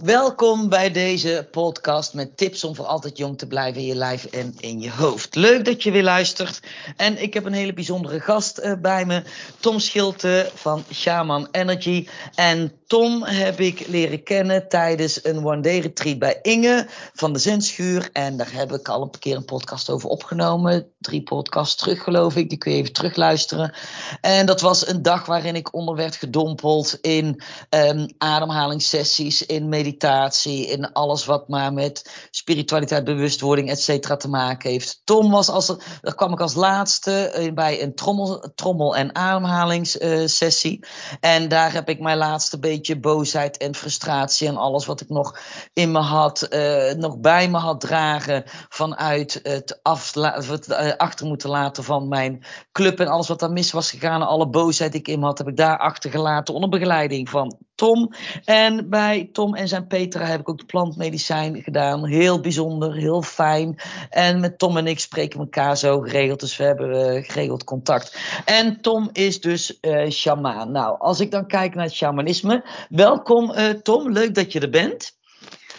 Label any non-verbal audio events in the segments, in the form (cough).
Welkom bij deze podcast met tips om voor altijd jong te blijven in je lijf en in je hoofd. Leuk dat je weer luistert. En ik heb een hele bijzondere gast uh, bij me, Tom Schilte van Shaman Energy. En Tom heb ik leren kennen tijdens een one-day retreat bij Inge van de Zenschuur. En daar heb ik al een keer een podcast over opgenomen. Drie podcasts terug, geloof ik. Die kun je even terugluisteren. En dat was een dag waarin ik onder werd gedompeld in um, ademhalingssessies, in meditatie, in alles wat maar met spiritualiteit, bewustwording, et cetera te maken heeft. Tom was als, daar kwam ik als laatste bij een trommel, trommel- en ademhalingssessie. En daar heb ik mijn laatste beetje boosheid en frustratie en alles wat ik nog in me had, uh, nog bij me had dragen vanuit het, het uh, achter moeten laten van mijn club en alles wat daar mis was gegaan, alle boosheid die ik in me had, heb ik daar achtergelaten onder begeleiding van Tom. En bij Tom en zijn Petra heb ik ook de plantmedicijn gedaan. Heel bijzonder, heel fijn. En met Tom en ik spreken elkaar zo geregeld. Dus we hebben uh, geregeld contact. En Tom is dus uh, shamaan. Nou, als ik dan kijk naar het shamanisme. Welkom uh, Tom, leuk dat je er bent.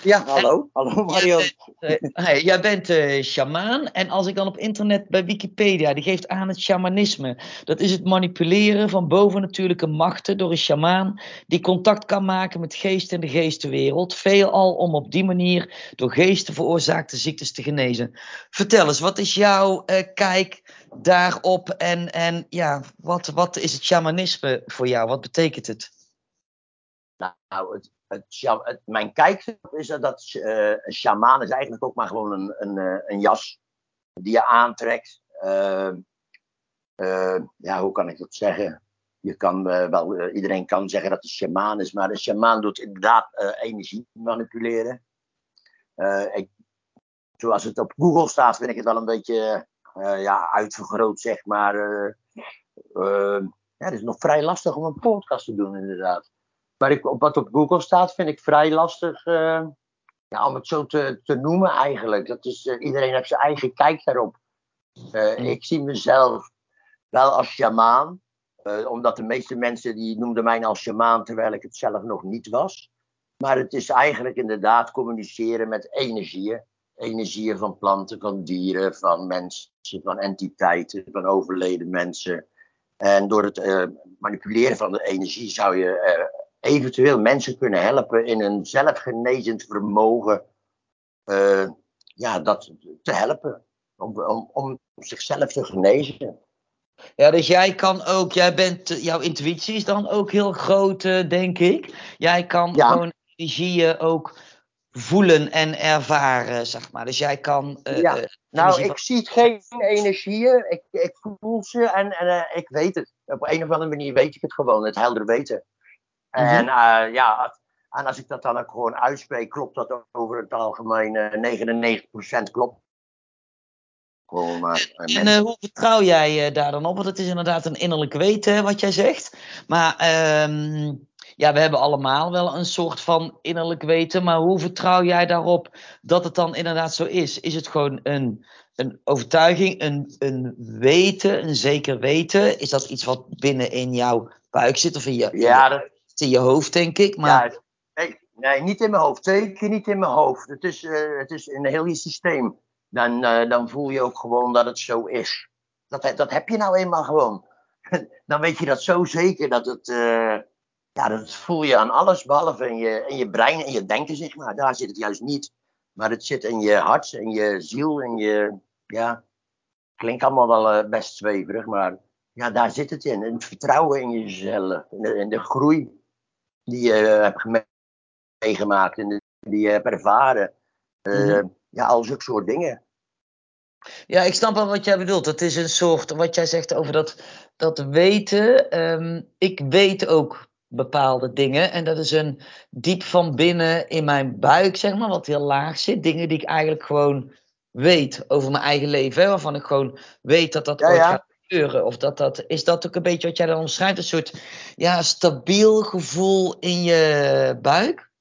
Ja, hallo. Hallo Mario. Jij bent, uh, hey, jij bent uh, shamaan en als ik dan op internet bij Wikipedia, die geeft aan het shamanisme. Dat is het manipuleren van bovennatuurlijke machten door een shamaan die contact kan maken met geesten en de geestenwereld. Veelal om op die manier door geesten veroorzaakte ziektes te genezen. Vertel eens, wat is jouw uh, kijk daarop en, en ja, wat, wat is het shamanisme voor jou? Wat betekent het? Nou, het, mijn kijk is dat uh, een shamaan is eigenlijk ook maar gewoon een, een, een jas die je aantrekt. Uh, uh, ja, hoe kan ik dat zeggen? Je kan wel, iedereen kan zeggen dat het een shamaan is, maar een shamaan doet inderdaad energie manipuleren. Ik, zoals het op Google staat, vind ik het wel een beetje ja, uitvergroot, zeg maar. ja, het is nog vrij lastig om een podcast te doen, inderdaad. Maar ik, wat op Google staat, vind ik vrij lastig uh, ja, om het zo te, te noemen eigenlijk. Dat is, uh, iedereen heeft zijn eigen kijk daarop. Uh, ik zie mezelf wel als shamaan. omdat de meeste mensen die noemden mij als shamaan terwijl ik het zelf nog niet was. Maar het is eigenlijk inderdaad communiceren met energieën. Energieën van planten, van dieren, van mensen, van entiteiten, van overleden mensen. En door het manipuleren van de energie zou je eventueel mensen kunnen helpen in een zelfgenezend vermogen. Uh, ja, dat te helpen. Om, om, om zichzelf te genezen. Ja, dus jij kan ook, jij bent, jouw intuïtie is dan ook heel groot, uh, denk ik. Jij kan ja. gewoon energieën ook voelen en ervaren, zeg maar. Dus jij kan. Uh, ja. Nou, ik van... zie geen energieën, ik, ik voel ze en, en ik weet het. Op een of andere manier weet ik het gewoon, het helder weten. En uh, ja, en als ik dat dan ook gewoon uitspreek, klopt dat over het algemeen uh, 99% klopt. Gewoon, maar, en uh, hoe vertrouw jij daar dan op? Want het is inderdaad een innerlijk weten wat jij zegt. Maar um, ja, we hebben allemaal wel een soort van innerlijk weten. Maar hoe vertrouw jij daarop dat het dan inderdaad zo is? Is het gewoon een, een overtuiging, een, een weten, een zeker weten? Is dat iets wat binnen in jouw buik zit of in je, ja, dat, in je hoofd, denk ik. Maar... Nee, nee, niet in mijn hoofd. Zeker niet in mijn hoofd. Het is, uh, het is in heel je systeem. Dan, uh, dan voel je ook gewoon dat het zo is. Dat, dat heb je nou eenmaal gewoon. (laughs) dan weet je dat zo zeker dat het. Uh, ja, dat voel je aan alles, behalve in je, in je brein en je denken, zeg maar. Daar zit het juist niet. Maar het zit in je hart, in je ziel, in je. Ja, klinkt allemaal wel best zweverig, maar ja, daar zit het in. In het vertrouwen in jezelf, in de groei die je hebt meegemaakt en die je hebt ervaren. Uh, mm-hmm. Ja, al zulke soort dingen. Ja, ik snap wel wat jij bedoelt. Het is een soort, wat jij zegt over dat, dat weten. Um, ik weet ook bepaalde dingen. En dat is een diep van binnen in mijn buik, zeg maar, wat heel laag zit. Dingen die ik eigenlijk gewoon weet over mijn eigen leven. Hè, waarvan ik gewoon weet dat dat ja, ooit ja. gaat Of dat, dat, is dat ook een beetje wat jij dan omschrijft? Een soort ja, stabiel gevoel in je buik?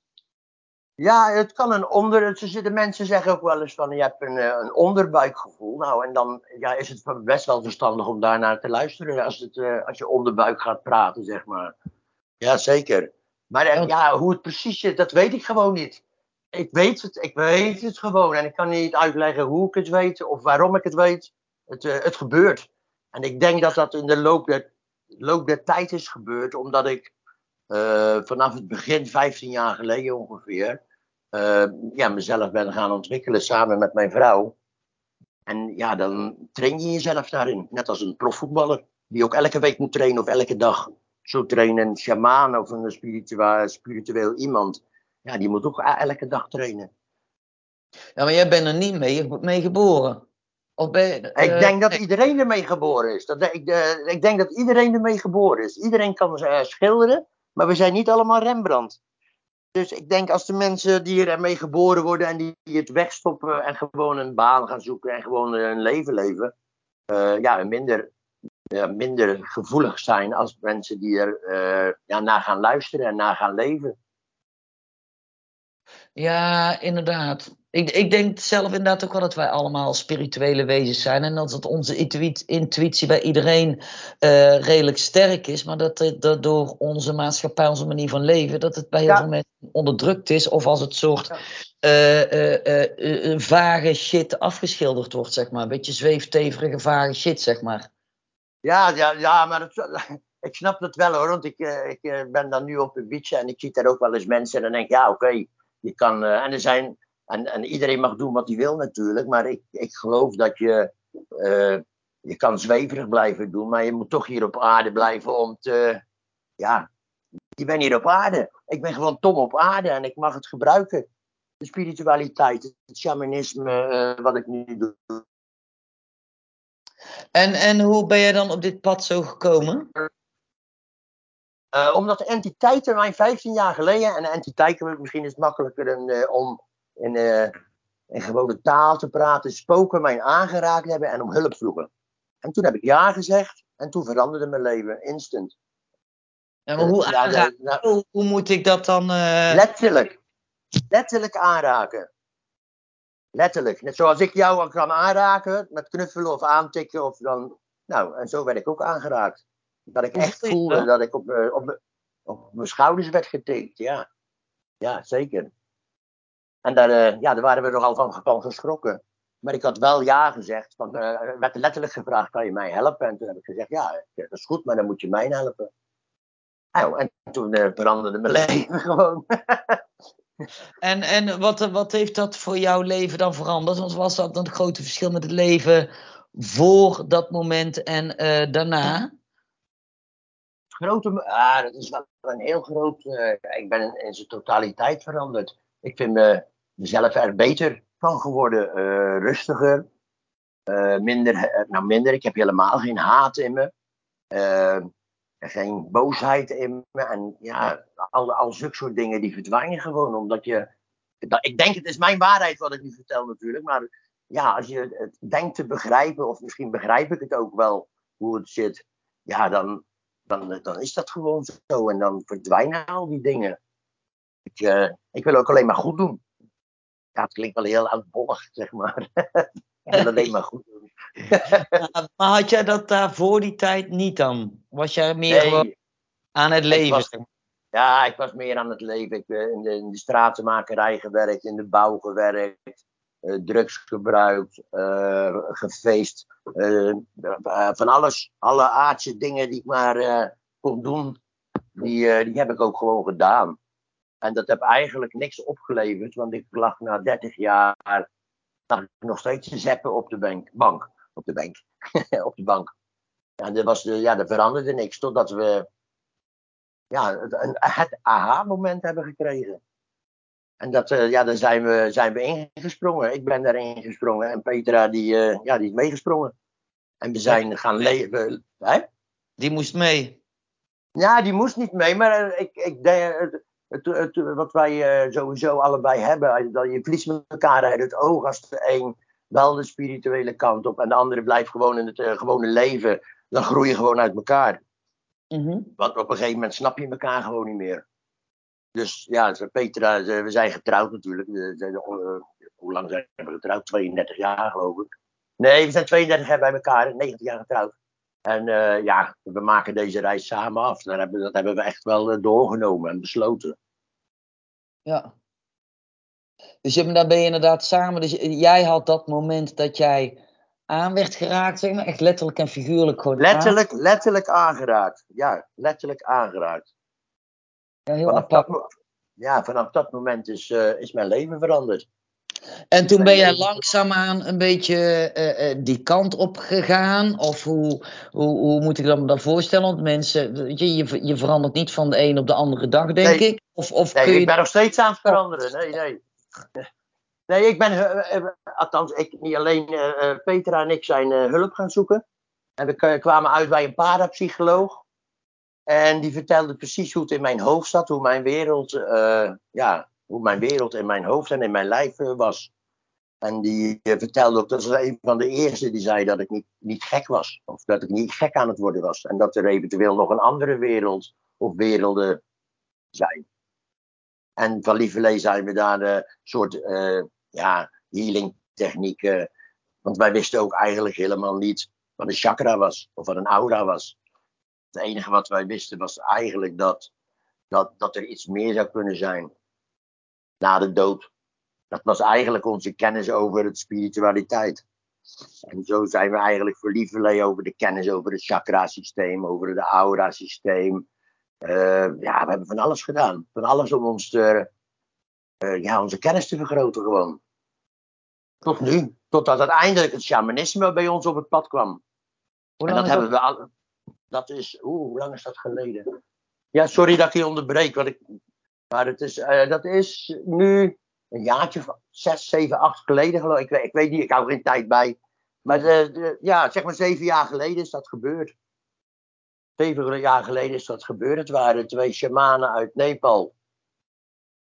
Ja, het kan een onder. De mensen zeggen ook wel eens van je hebt een, een onderbuikgevoel. Nou, en dan ja, is het best wel verstandig om daarnaar te luisteren als, het, uh, als je onderbuik gaat praten, zeg maar. Ja, zeker. Maar eh, ja, hoe het precies zit, dat weet ik gewoon niet. Ik weet het, ik weet het gewoon. En ik kan niet uitleggen hoe ik het weet of waarom ik het weet. Het, het gebeurt. En ik denk dat dat in de loop der, loop der tijd is gebeurd, omdat ik uh, vanaf het begin, 15 jaar geleden ongeveer, uh, ja, mezelf ben gaan ontwikkelen samen met mijn vrouw. En ja, dan train je jezelf daarin. Net als een profvoetballer, die ook elke week moet trainen of elke dag. Zo trainen een shamaan of een spiritueel, spiritueel iemand. Ja, die moet ook elke dag trainen. Ja, maar jij bent er niet mee, mee geboren. Ben uh, ik denk dat iedereen ermee geboren is. Dat, ik, uh, ik denk dat iedereen ermee geboren is. Iedereen kan uh, schilderen, maar we zijn niet allemaal Rembrandt. Dus ik denk als de mensen die ermee geboren worden en die, die het wegstoppen en gewoon een baan gaan zoeken en gewoon een leven leven, ja, minder, minder gevoelig zijn als mensen die er ja, naar gaan luisteren en naar gaan leven. Ja, inderdaad. Ik, ik denk zelf inderdaad ook wel dat wij allemaal spirituele wezens zijn. En dat onze intuïtie bij iedereen uh, redelijk sterk is. Maar dat, dat door onze maatschappij, onze manier van leven, dat het bij heel ja. veel mensen onderdrukt is. Of als het soort uh, uh, vage shit afgeschilderd wordt, zeg maar. Een beetje zweefteverige vage shit, zeg maar. Ja, ja, ja maar het, (laughs) ik snap dat wel hoor. Want ik, ik ben dan nu op de beach en ik zie daar ook wel eens mensen. En dan denk ik, ja, oké. Okay, je kan, en er zijn en, en, iedereen mag doen wat hij wil natuurlijk, maar ik, ik geloof dat je, uh, je kan zweverig blijven doen, maar je moet toch hier op aarde blijven om te, ja, je bent hier op aarde. Ik ben gewoon tom op aarde en ik mag het gebruiken. De spiritualiteit, het shamanisme, uh, wat ik nu doe. En, en hoe ben je dan op dit pad zo gekomen? Uh, omdat de entiteiten mij 15 jaar geleden, en de entiteiten misschien is het makkelijker dan, om in, uh, in gewone taal te praten, spoken mij aangeraakt hebben en om hulp vroegen. En toen heb ik ja gezegd en toen veranderde mijn leven instant. Ja, maar hoe, nou, moet ik dat dan. Uh... Letterlijk. Letterlijk aanraken. Letterlijk. Net zoals ik jou kan aanraken met knuffelen of aantikken. Of dan, nou, en zo werd ik ook aangeraakt. Dat ik echt voelde dat ik op, uh, op, op mijn schouders werd getikt. Ja, ja zeker. En daar, uh, ja, daar waren we nogal van, van geschrokken. Maar ik had wel ja gezegd. Want uh, er werd letterlijk gevraagd: kan je mij helpen? En toen heb ik gezegd: ja, dat is goed, maar dan moet je mij helpen. Nou, en toen uh, veranderde mijn (laughs) leven gewoon. en en wat, wat heeft dat voor jouw leven dan veranderd? Want was dat dan het grote verschil met het leven voor dat moment en daarna? Grote, ah, dat is wel een heel groot. ik ben in, in zijn totaliteit veranderd. Ik vind me mezelf er beter van geworden. Uh, rustiger. Uh, minder, nou minder, ik heb helemaal geen haat in me. Uh, geen boosheid in me. En ja, al, al zulke soort dingen die verdwijnen gewoon. Omdat je. Dat, ik denk, het is mijn waarheid wat ik nu vertel natuurlijk. Maar ja, als je het denkt te begrijpen, of misschien begrijp ik het ook wel hoe het zit. Ja, dan, dan, dan is dat gewoon zo. En dan verdwijnen al die dingen. Ik, uh, ik wil ook alleen maar goed doen ja, het klinkt wel heel oudbollig, zeg maar. en alleen maar goed doen. (laughs) maar had jij dat daar voor die tijd niet dan? Was jij meer nee, aan het leven? Was, ja, ik was meer aan het leven. Ik heb in de, in de stratenmakerij gewerkt, in de bouw gewerkt, uh, drugs gebruikt, uh, gefeest. Uh, van alles, alle aardse dingen die ik maar kon doen, die, die heb ik ook gewoon gedaan. En dat heb eigenlijk niks opgeleverd, want ik lag na 30 jaar nog steeds te zeppen op de bank. bank op de bank. (laughs) op de bank. En er, was de, ja, er veranderde niks totdat we ja, het, het aha-moment hebben gekregen. En dat, uh, ja, daar zijn we, zijn we ingesprongen. Ik ben daarin gesprongen en Petra die, uh, ja, die is meegesprongen. En we zijn gaan leven. Hè? Die moest mee. Ja, die moest niet mee, maar ik, ik denk het, het, wat wij uh, sowieso allebei hebben, dat je verliest met elkaar uit het oog als de een wel de spirituele kant op en de andere blijft gewoon in het uh, gewone leven, dan groei je gewoon uit elkaar. Mm-hmm. Want op een gegeven moment snap je elkaar gewoon niet meer. Dus ja, Petra, we zijn getrouwd natuurlijk. hoe lang zijn we getrouwd? 32 jaar geloof ik. Nee, we zijn 32 jaar bij elkaar, 19 jaar getrouwd. En eh, ja, we maken deze reis samen af. Dat hebben, dat hebben we echt wel eh, doorgenomen en besloten. Ja. Dus je, dan ben je inderdaad samen. Dus jij had dat moment dat jij aan werd geraakt, zeg maar, echt letterlijk en figuurlijk gewoon. Letterlijk, letterlijk aangeraakt. Ja, letterlijk aangeraakt. Ja, heel Vanaf apart. dat, ja, vanaf dat moment is, eh, is mijn leven veranderd. En toen ben jij langzaamaan een beetje eh, eh, die kant op gegaan? Of hoe, hoe, hoe moet ik dat me dan voorstellen? Want mensen, weet je, je, je verandert niet van de een op de andere dag, denk Nee. ik. Of, of Nee, kun je ik ben nog steeds aan het veranderen. Nee, nee. Nee, ik ben, eh, althans, ik, niet alleen Petra en ik zijn hulp gaan zoeken. En we kwamen uit bij een parapsycholoog. En die vertelde precies hoe het in mijn hoofd zat, hoe mijn wereld, ja, hoe mijn wereld in mijn hoofd en in mijn lijf eh, was. En die eh, vertelde ook, dat was een van de eerste die zei dat ik niet, niet gek was. Of dat ik niet gek aan het worden was. En dat er eventueel nog een andere wereld of werelden zijn. En van Lieverlee zijn we daar een soort eh, ja, healing technieken. Want wij wisten ook eigenlijk helemaal niet wat een chakra was. Of wat een aura was. Het enige wat wij wisten was eigenlijk dat, dat, dat er iets meer zou kunnen zijn. Na de dood. Dat was eigenlijk onze kennis over het spiritualiteit. En zo zijn we eigenlijk Lieverlee over de kennis over het chakra-systeem, over het aura-systeem. Eh, ja, we hebben van alles gedaan. Van alles om ons te, eh, ja, onze kennis te vergroten gewoon. Tot nu. Totdat uiteindelijk het shamanisme bij ons op het pad kwam. Hoe en dat hebben we al. Dat is. Oeh, hoe lang is dat geleden? Ja, sorry dat ik je onderbreek. Want ik, maar het is, eh, dat is nu een jaartje, van zes, zeven, acht geleden geloof ik. Ik weet, niet, ik hou geen tijd bij. Maar de- ja, zeg maar zeven jaar geleden is dat gebeurd. Zeven jaar geleden is dat gebeurd. Het waren twee shamanen uit Nepal.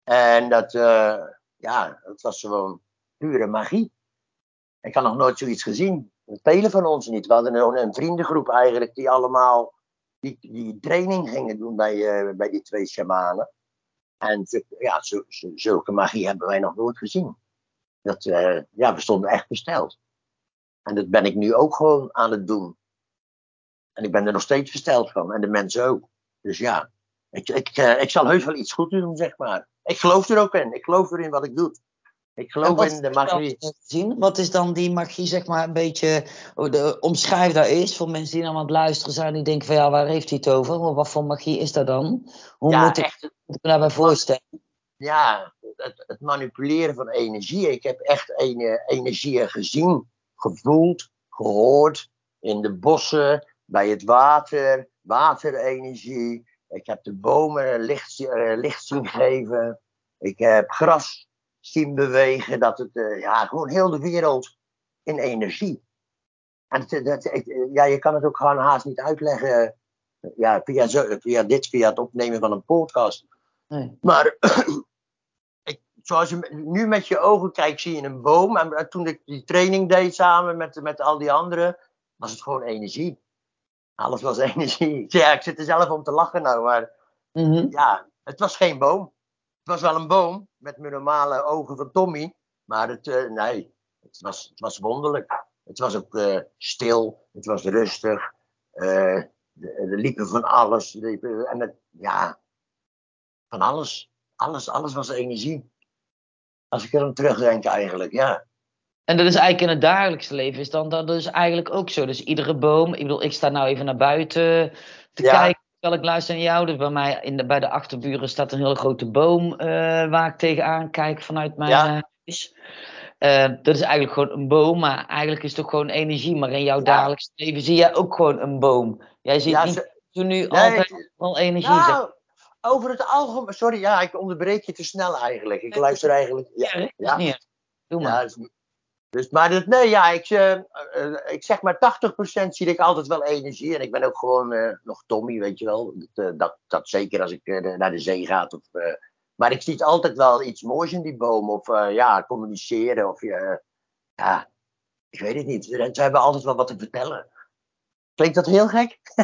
En dat, eh, ja, het was gewoon pure magie. Ik had nog nooit zoiets gezien. Velen van ons niet. We hadden een, vriendengroep eigenlijk die allemaal die, die training gingen doen bij, eh, bij die twee shamanen. En ja, zulke magie hebben wij nog nooit gezien. Dat, eh, ja, we stonden echt besteld. En dat ben ik nu ook gewoon aan het doen. En ik ben er nog steeds versteld van. En de mensen ook. Dus ja, ik, ik, eh, ik zal heus wel iets goed doen, zeg maar. Ik geloof er ook in. Ik geloof erin wat ik doe. Ik geloof wat in de magie. gezien? Wat is dan die magie, zeg maar, een beetje. oh, De, omschrijf daar eens voor mensen die nou aan het luisteren zijn. Die denken van ja, waar heeft hij het over? Wat voor magie is dat dan? Hoe Ja, moet ik echt. moet ik me daarbij voorstellen? ja, het, het manipuleren van energie. Ik heb echt ene- energieën gezien, gevoeld, gehoord. In de bossen, bij het water, waterenergie. Ik heb de bomen licht, eh, licht zien geven. Ik heb gras zien bewegen. Dat het, eh, ja, gewoon heel de wereld in energie. En het, dat, ik- ja, je kan het ook gewoon haast niet uitleggen. Ja, via, zo, via dit, via het opnemen van een podcast. Nee. Maar (clears throat) ik, zoals je nu met je ogen kijkt, zie je een boom. En toen ik die training deed samen met, met al die anderen, was het gewoon energie. Alles was (laughs) energie. Ja, ik zit er zelf om te lachen nou, maar Mhm. ja, het was geen boom. Het was wel een boom met mijn normale ogen van Tommy. Maar het, eh, nee, het was, het was wonderlijk. Het was ook eh, stil, het was rustig. eh, er liepen van alles. liepen- en het, ja, van alles. Alles, alles was energie. Als ik er aan terugdenk eigenlijk, ja. En dat is eigenlijk in het dagelijkse leven is dan dat dus eigenlijk ook zo. Dus iedere boom, ik bedoel, ik sta nou even naar buiten te Ja. Ik luister naar jou. Dus bij mij in de, bij de achterburen staat een hele grote boom eh, waar ik tegenaan kijk vanuit mijn Ja. eh, huis. Eh, dat is eigenlijk gewoon een boom, maar eigenlijk is het toch gewoon energie. Maar in jouw Ja. dagelijks leven zie jij ook gewoon een boom. Jij ziet Ja, niet ze- nu Nee, altijd wel energie. nou, over het algemeen. Sorry, ja, ik onderbreek je te snel eigenlijk. Ik luister eigenlijk. Ja, Ja. Doe maar. Dus, maar dat, nee, ja, ik, eh, eh, ik zeg maar 80% zie ik altijd wel energie. En ik ben ook gewoon eh, nog Tommy, weet je wel. Dat, dat, dat zeker als ik naar de zee ga. Of, maar ik zie altijd wel iets moois in die boom. Of ja, communiceren. Of ja, ik weet het niet. Ze hebben altijd wel wat te vertellen. Klinkt dat heel gek? (laughs)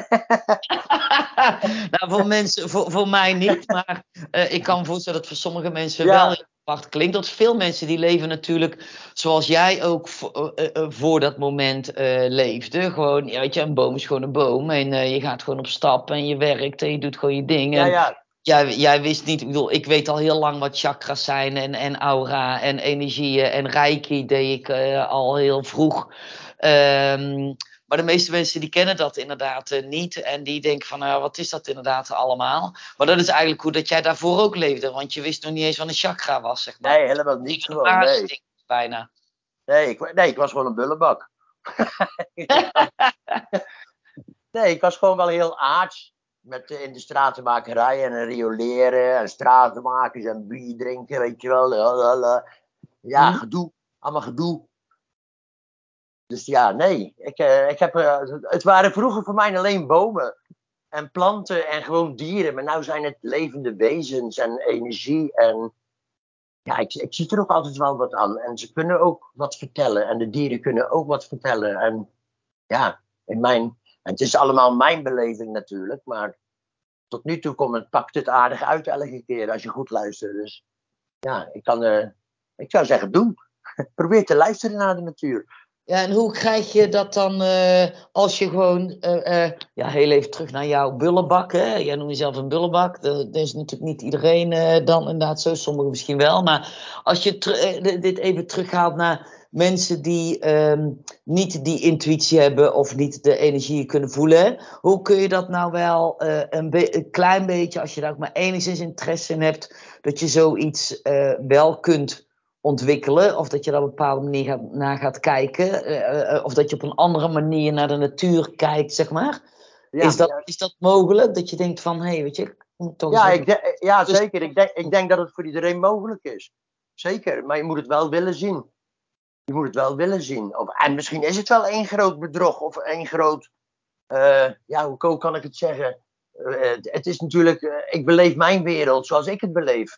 nou, voor mensen, voor, voor mij niet, maar ik kan me voorstellen dat voor sommige mensen Ja. wel. Apart klinkt. Dat veel mensen die leven natuurlijk zoals jij ook voor, uh, uh, voor dat moment leefde. Gewoon, ja, weet je, een boom is gewoon een boom. En je gaat gewoon op stap en je werkt en je doet gewoon je ding. En, ja, ja. Jij, jij wist niet, ik bedoel, ik weet al heel lang wat chakras zijn en, en aura en energieën en reiki deed ik al heel vroeg. Um, maar de meeste mensen die kennen dat inderdaad uh, niet. En die denken van, nou, wat is dat inderdaad allemaal? Maar dat is eigenlijk hoe dat jij daarvoor ook leefde. Want je wist nog niet eens wat een chakra was, zeg maar. Nee, helemaal niet. Gewoon, nee. bijna. Nee ik, nee, ik was gewoon een bullebak. (laughs) nee, ik was gewoon wel heel aards. Met uh, in de stratenmakerij en rioleren en stratenmakers en bier drinken, weet je wel. Ja, hm. gedoe. Allemaal gedoe. Dus ja, nee. Ik, uh, ik heb, uh, het waren vroeger voor mij alleen bomen en planten en gewoon dieren. Maar nu zijn het levende wezens en energie. En ja, ik, ik zie er ook altijd wel wat aan. En ze kunnen ook wat vertellen. En de dieren kunnen ook wat vertellen. En ja, in mijn, het is allemaal mijn beleving natuurlijk. Maar tot nu toe komt het, pakt het aardig uit elke keer als je goed luistert. Dus ja, ik kan, uh, ik zou zeggen, doen. (laughs) Probeer te luisteren naar de natuur. Ja, en hoe krijg je dat dan uh, als je gewoon, uh, uh, ja, heel even terug naar jouw bullebak, hè? Jij noemt jezelf een bullebak. Dat is natuurlijk niet iedereen dan inderdaad zo, sommigen misschien wel. Maar als je dit even terughaalt naar mensen die um, niet die intuïtie hebben of niet de energie kunnen voelen, hoe kun je dat nou wel een, een, klein beetje, als je daar ook maar enigszins interesse in hebt, dat je zoiets wel kunt ontwikkelen. Of dat je daar op een bepaalde manier gaat, naar gaat kijken. Uh, of dat je op een andere manier naar de natuur kijkt, zeg maar. Ja, is, dat, ja. is dat mogelijk? Dat je denkt van, hé, hey, weet je... Toch ja, ik de, ja, dus, zeker. Ik denk, ik denk dat het voor iedereen mogelijk is. Zeker, maar je moet het wel willen zien. Je moet het wel willen zien. Of, en misschien is het wel één groot bedrog of één groot... Uh, ja, hoe kan ik het zeggen? het is natuurlijk... ik beleef mijn wereld zoals ik het beleef.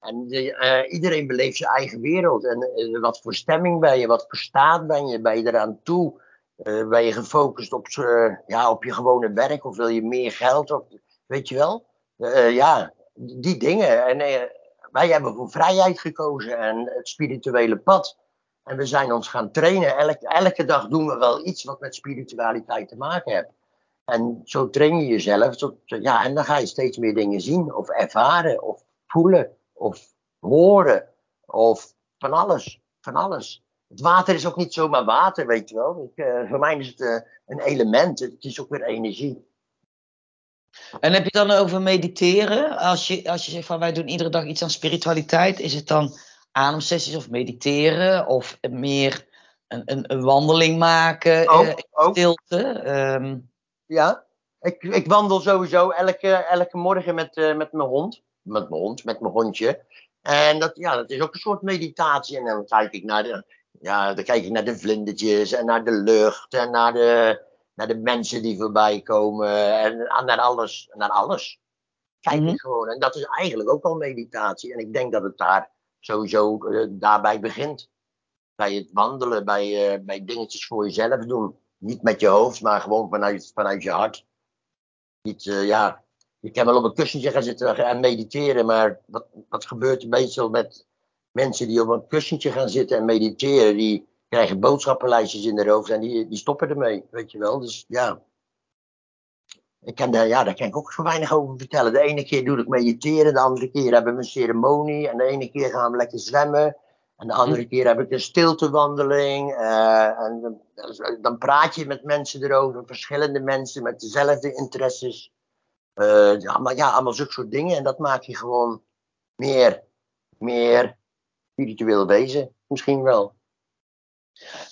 En uh, iedereen beleeft zijn eigen wereld. En uh, wat voor stemming ben je? Wat voor staat ben je? Ben je eraan toe? Uh, ben je gefocust op, ja, op je gewone werk? Of wil je meer geld? Of, weet je wel? ja, die dingen. En wij hebben voor vrijheid gekozen en het spirituele pad. En we zijn ons gaan trainen. Elke, elke dag doen we wel iets wat met spiritualiteit te maken heeft. En zo train je jezelf. Tot, ja, en dan ga je steeds meer dingen zien of ervaren of voelen of horen of van alles. Van alles. Het water is ook niet zomaar water, weet je wel. Ik, uh, voor mij is het uh, een element, het is ook weer energie. En heb je dan over mediteren? Als je, als je zegt van wij doen iedere dag iets aan spiritualiteit, is het dan ademsessies of mediteren of meer een, een, een wandeling maken? Ook, uh, ook. Stilte? Um... Ja, ik, ik wandel sowieso elke, elke morgen met, met mijn hond met mijn hond, met mijn hondje. En dat, ja, dat is ook een soort meditatie. En dan kijk ik naar de, ja, dan kijk ik naar de vlindertjes en naar de lucht en naar de, naar de mensen die voorbij komen en naar alles. Naar alles. Kijk mm-hmm. ik gewoon. En dat is eigenlijk ook al meditatie. En ik denk dat het daar sowieso uh, daarbij begint. Bij het wandelen, bij, uh, bij dingetjes voor jezelf doen. Niet met je hoofd, maar gewoon vanuit, vanuit je hart. Niet, uh, ja, je kan wel op een kussentje gaan zitten en mediteren, maar wat, wat gebeurt er meestal met mensen die op een kussentje gaan zitten en mediteren? Die krijgen boodschappenlijstjes in hun hoofd en die, die stoppen ermee, weet je wel. Dus ja, ik kan daar, ja, daar kan ik ook zo weinig over vertellen. De ene keer doe ik mediteren, de andere keer hebben we een ceremonie. En de ene keer gaan we lekker zwemmen. En de andere keer heb ik een stiltewandeling. Uh, en dan, dan praat je met mensen erover, verschillende mensen met dezelfde interesses. Uh, ja, maar ja, allemaal zulke soort dingen. En dat maakt je gewoon meer, meer spiritueel wezen. Misschien wel.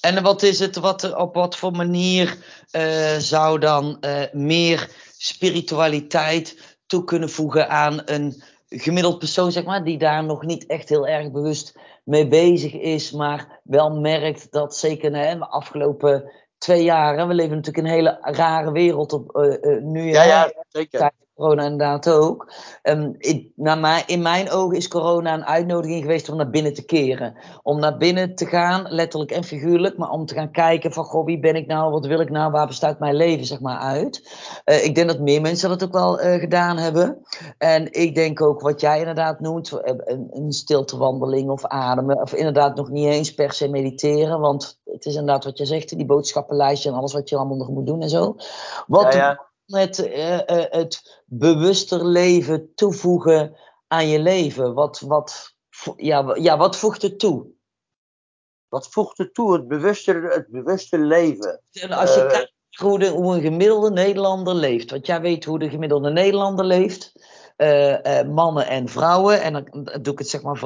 En wat is het, wat, op wat voor manier uh, zou dan uh, meer spiritualiteit toe kunnen voegen aan een gemiddeld persoon, zeg maar, die daar nog niet echt heel erg bewust mee bezig is, maar wel merkt dat zeker hè, de afgelopen twee jaar. We leven natuurlijk in een hele rare wereld op, uh, nu. Ja, ja, zeker. Corona inderdaad ook. Um, in, naar mij, in mijn ogen is corona een uitnodiging geweest om naar binnen te keren. Om naar binnen te gaan, letterlijk en figuurlijk, maar om te gaan kijken van, goh, wie ben ik nou, wat wil ik nou, waar bestaat mijn leven, zeg maar, uit. Uh, ik denk dat meer mensen dat ook wel uh, gedaan hebben. En ik denk ook wat jij inderdaad noemt, eh, een, een stiltewandeling of ademen, of inderdaad nog niet eens per se mediteren, want het is inderdaad wat je zegt, die boodschappenlijstje en alles wat je allemaal nog moet doen en zo. Wat ja, ja. Het, uh, uh, het bewuster leven toevoegen aan je leven? Wat, wat, ja, ja, wat voegt het toe? Wat voegt het toe? Het bewuste, het bewuste leven. Als je uh, kijkt hoe, de, hoe, een gemiddelde Nederlander leeft. Want jij weet hoe de gemiddelde Nederlander leeft. mannen en vrouwen. En dan doe ik het zeg maar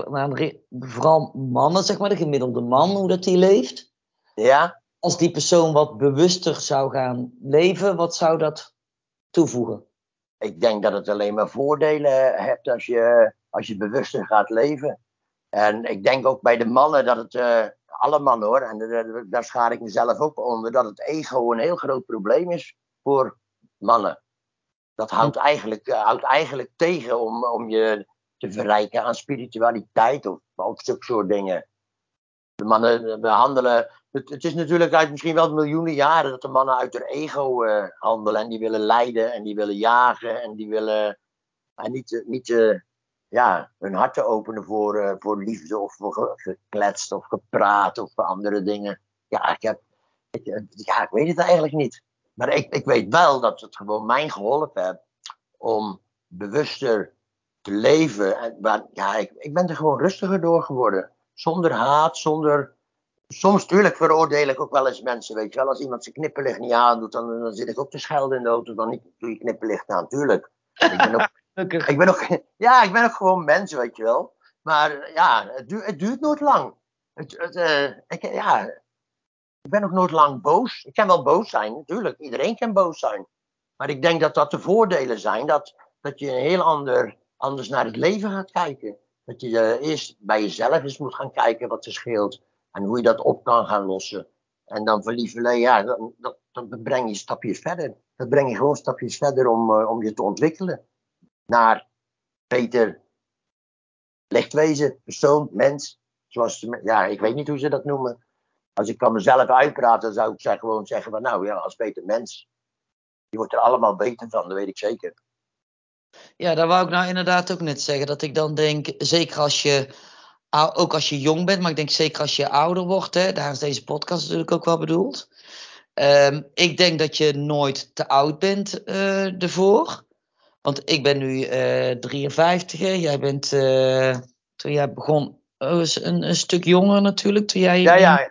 vooral mannen, zeg maar, de gemiddelde man, hoe dat die leeft. Ja. Als die persoon wat bewuster zou gaan leven, wat zou dat toevoegen? Ik denk dat het alleen maar voordelen hebt als je, als je bewuster gaat leven. En ik denk ook bij de mannen dat het, uh, alle mannen hoor, en uh, daar schaar ik mezelf ook onder, dat het ego een heel groot probleem is voor mannen. Dat houdt eigenlijk, uh, houdt eigenlijk tegen om, om je te verrijken aan spiritualiteit of, of zulke soort dingen. De mannen behandelen het, is natuurlijk uit misschien wel miljoenen jaren dat de mannen uit hun ego uh, handelen. En die willen leiden en die willen jagen en die willen en niet, niet uh, ja, hun harten openen voor, voor liefde of voor gekletst of gepraat of voor andere dingen. Ja, ik, heb, ik, ja, ik weet het eigenlijk niet. Maar ik, ik weet wel dat het gewoon mij geholpen heeft om bewuster te leven. En, ja, ik, ik ben er gewoon rustiger door geworden. Zonder haat, zonder soms natuurlijk veroordeel ik ook wel eens mensen, weet je wel. Als iemand zijn knipperlicht niet aandoet, dan, dan zit ik ook te schelden in de auto. Dan niet, doe je knipperlicht aan, tuurlijk. Ik ben ook, (laughs) ik ben ook, ja, ik ben ook gewoon mens, weet je wel. Maar ja, het, duurt, het duurt nooit lang. Het, het, uh, ik, ja, ik ben ook nooit lang boos. Ik kan wel boos zijn, natuurlijk. Iedereen kan boos zijn. Maar ik denk dat dat de voordelen zijn. Dat, dat je een heel ander, anders naar het leven gaat kijken. Dat je uh, eerst bij jezelf eens moet gaan kijken wat er scheelt. En hoe je dat op kan gaan lossen. En dan voor lieverlee, ja, dan, dat, dat breng je stapjes verder. Dat breng je gewoon stapjes verder om, uh, om je te ontwikkelen. Naar beter lichtwezen, persoon, mens. Zoals, ja, ik weet niet hoe ze dat noemen. Als ik kan mezelf uitpraten, zou ik gewoon zeggen van nou ja, als beter mens. Je wordt er allemaal beter van, dat weet ik zeker. Ja, daar wou ik nou inderdaad ook net zeggen. Dat ik dan denk, zeker als je ook als je jong bent, maar ik denk zeker als je ouder wordt, hè, daar is deze podcast natuurlijk ook wel bedoeld. Um, ik denk dat je nooit te oud bent uh, ervoor. Want ik ben nu uh, 53, jij bent uh, toen jij begon oh, een, een, stuk jonger natuurlijk. Toen jij ja, ja,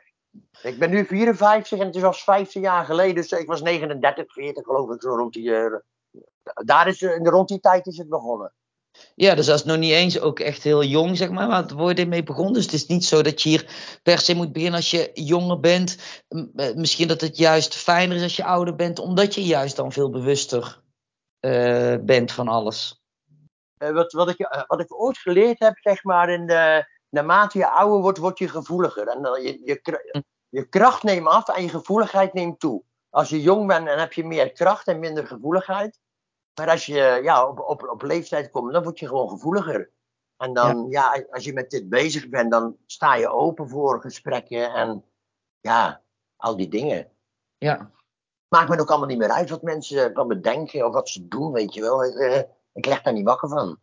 ik ben nu 54 en het was 15 jaar geleden, dus ik was 39, 40 geloof ik, zo rond die, daar is, rond die tijd is het begonnen. Ja, dus dat is nog niet eens ook echt heel jong, zeg maar, waar word je mee begonnen. Dus het is niet zo dat je hier per se moet beginnen als je jonger bent. Eh, misschien dat het juist fijner is als je ouder bent, omdat je juist dan veel bewuster uh, bent van alles. Uh, wat, wat, ik, wat ik ooit geleerd heb, zeg maar, in de, naarmate je ouder wordt, word je gevoeliger. En je, je, je kracht neemt af en je gevoeligheid neemt toe. Als je jong bent, dan heb je meer kracht en minder gevoeligheid. Maar als je ja, op, op, op leeftijd komt, dan word je gewoon gevoeliger. En dan, ja. ja. als je met dit bezig bent, dan sta je open voor gesprekken en ja, al die dingen. Ja. Maakt me ook allemaal niet meer uit wat mensen van me denken of wat ze doen, weet je wel. Ik, ik leg daar niet wakker van.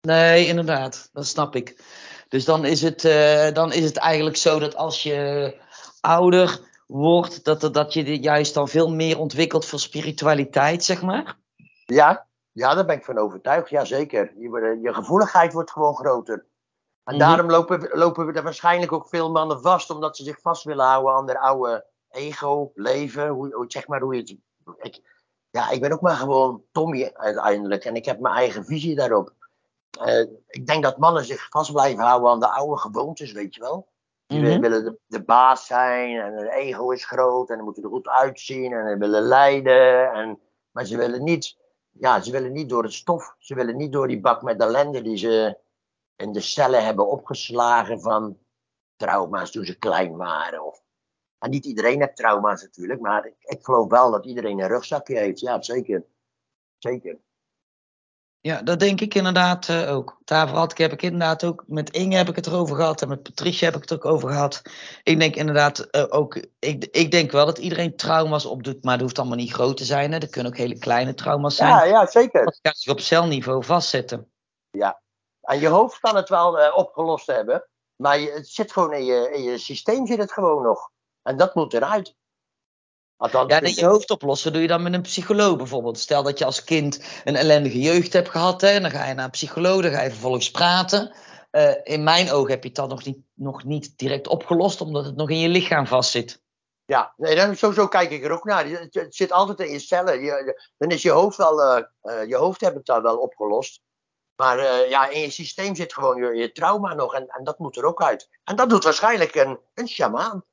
Nee, inderdaad, dat snap ik. Dus dan is het, uh, dan is het eigenlijk zo dat als je ouder wordt, dat, dat je juist dan veel meer ontwikkelt voor spiritualiteit, zeg maar. Ja, ja, daar ben ik van overtuigd. Jazeker. Je, je gevoeligheid wordt gewoon groter. En mm-hmm. daarom lopen, lopen we er waarschijnlijk ook veel mannen vast, omdat ze zich vast willen houden aan their oude ego, leven. Hoe, zeg maar hoe je het. Ik, ja, ik ben ook maar gewoon Tommy uiteindelijk. En ik heb mijn eigen visie daarop. Uh, ik denk dat mannen zich vast blijven houden aan de oude gewoontes, weet je wel. Die mm-hmm. willen de, de, baas zijn en hun ego is groot en dan moeten er goed uitzien en willen leiden. En, maar ze willen niet ja, ze willen niet door het stof. Ze willen niet door die bak met ellende die ze in de cellen hebben opgeslagen van trauma's toen ze klein waren. Of, en niet iedereen heeft trauma's natuurlijk, maar ik, ik geloof wel dat iedereen een rugzakje heeft. Ja, zeker. Zeker. Ja, dat denk ik inderdaad uh, ook. Daarvoor had ik, heb ik inderdaad ook met Inge heb ik het erover gehad en met Patricia heb ik het ook over gehad. Ik denk inderdaad uh, ook, ik, ik denk wel dat iedereen trauma's opdoet, maar dat hoeft allemaal niet groot te zijn. Hè. Er kunnen ook hele kleine trauma's zijn. Ja, ja zeker. Dat kan zich op celniveau vastzetten. Ja, aan je hoofd kan het wel uh, opgelost hebben, maar je, het zit gewoon in je, in je systeem zit het gewoon nog. En dat moet eruit. Ja, je hoofd oplossen doe je dan met een psycholoog bijvoorbeeld. Stel dat je als kind een ellendige jeugd hebt gehad, hè, en dan ga je naar een psycholoog, dan ga je vervolgens praten. Uh, in mijn ogen heb je het dan nog niet, nog niet direct opgelost, omdat het nog in je lichaam vastzit. Ja, nee, dan, zo, zo kijk ik er ook naar. Het, het zit altijd in je cellen. Je, dan is je hoofd wel, uh, uh, je hoofd hebt het dan wel opgelost. Maar ja, in je systeem zit gewoon je, je trauma nog en, en, dat moet er ook uit. En dat doet waarschijnlijk een, een shamaan.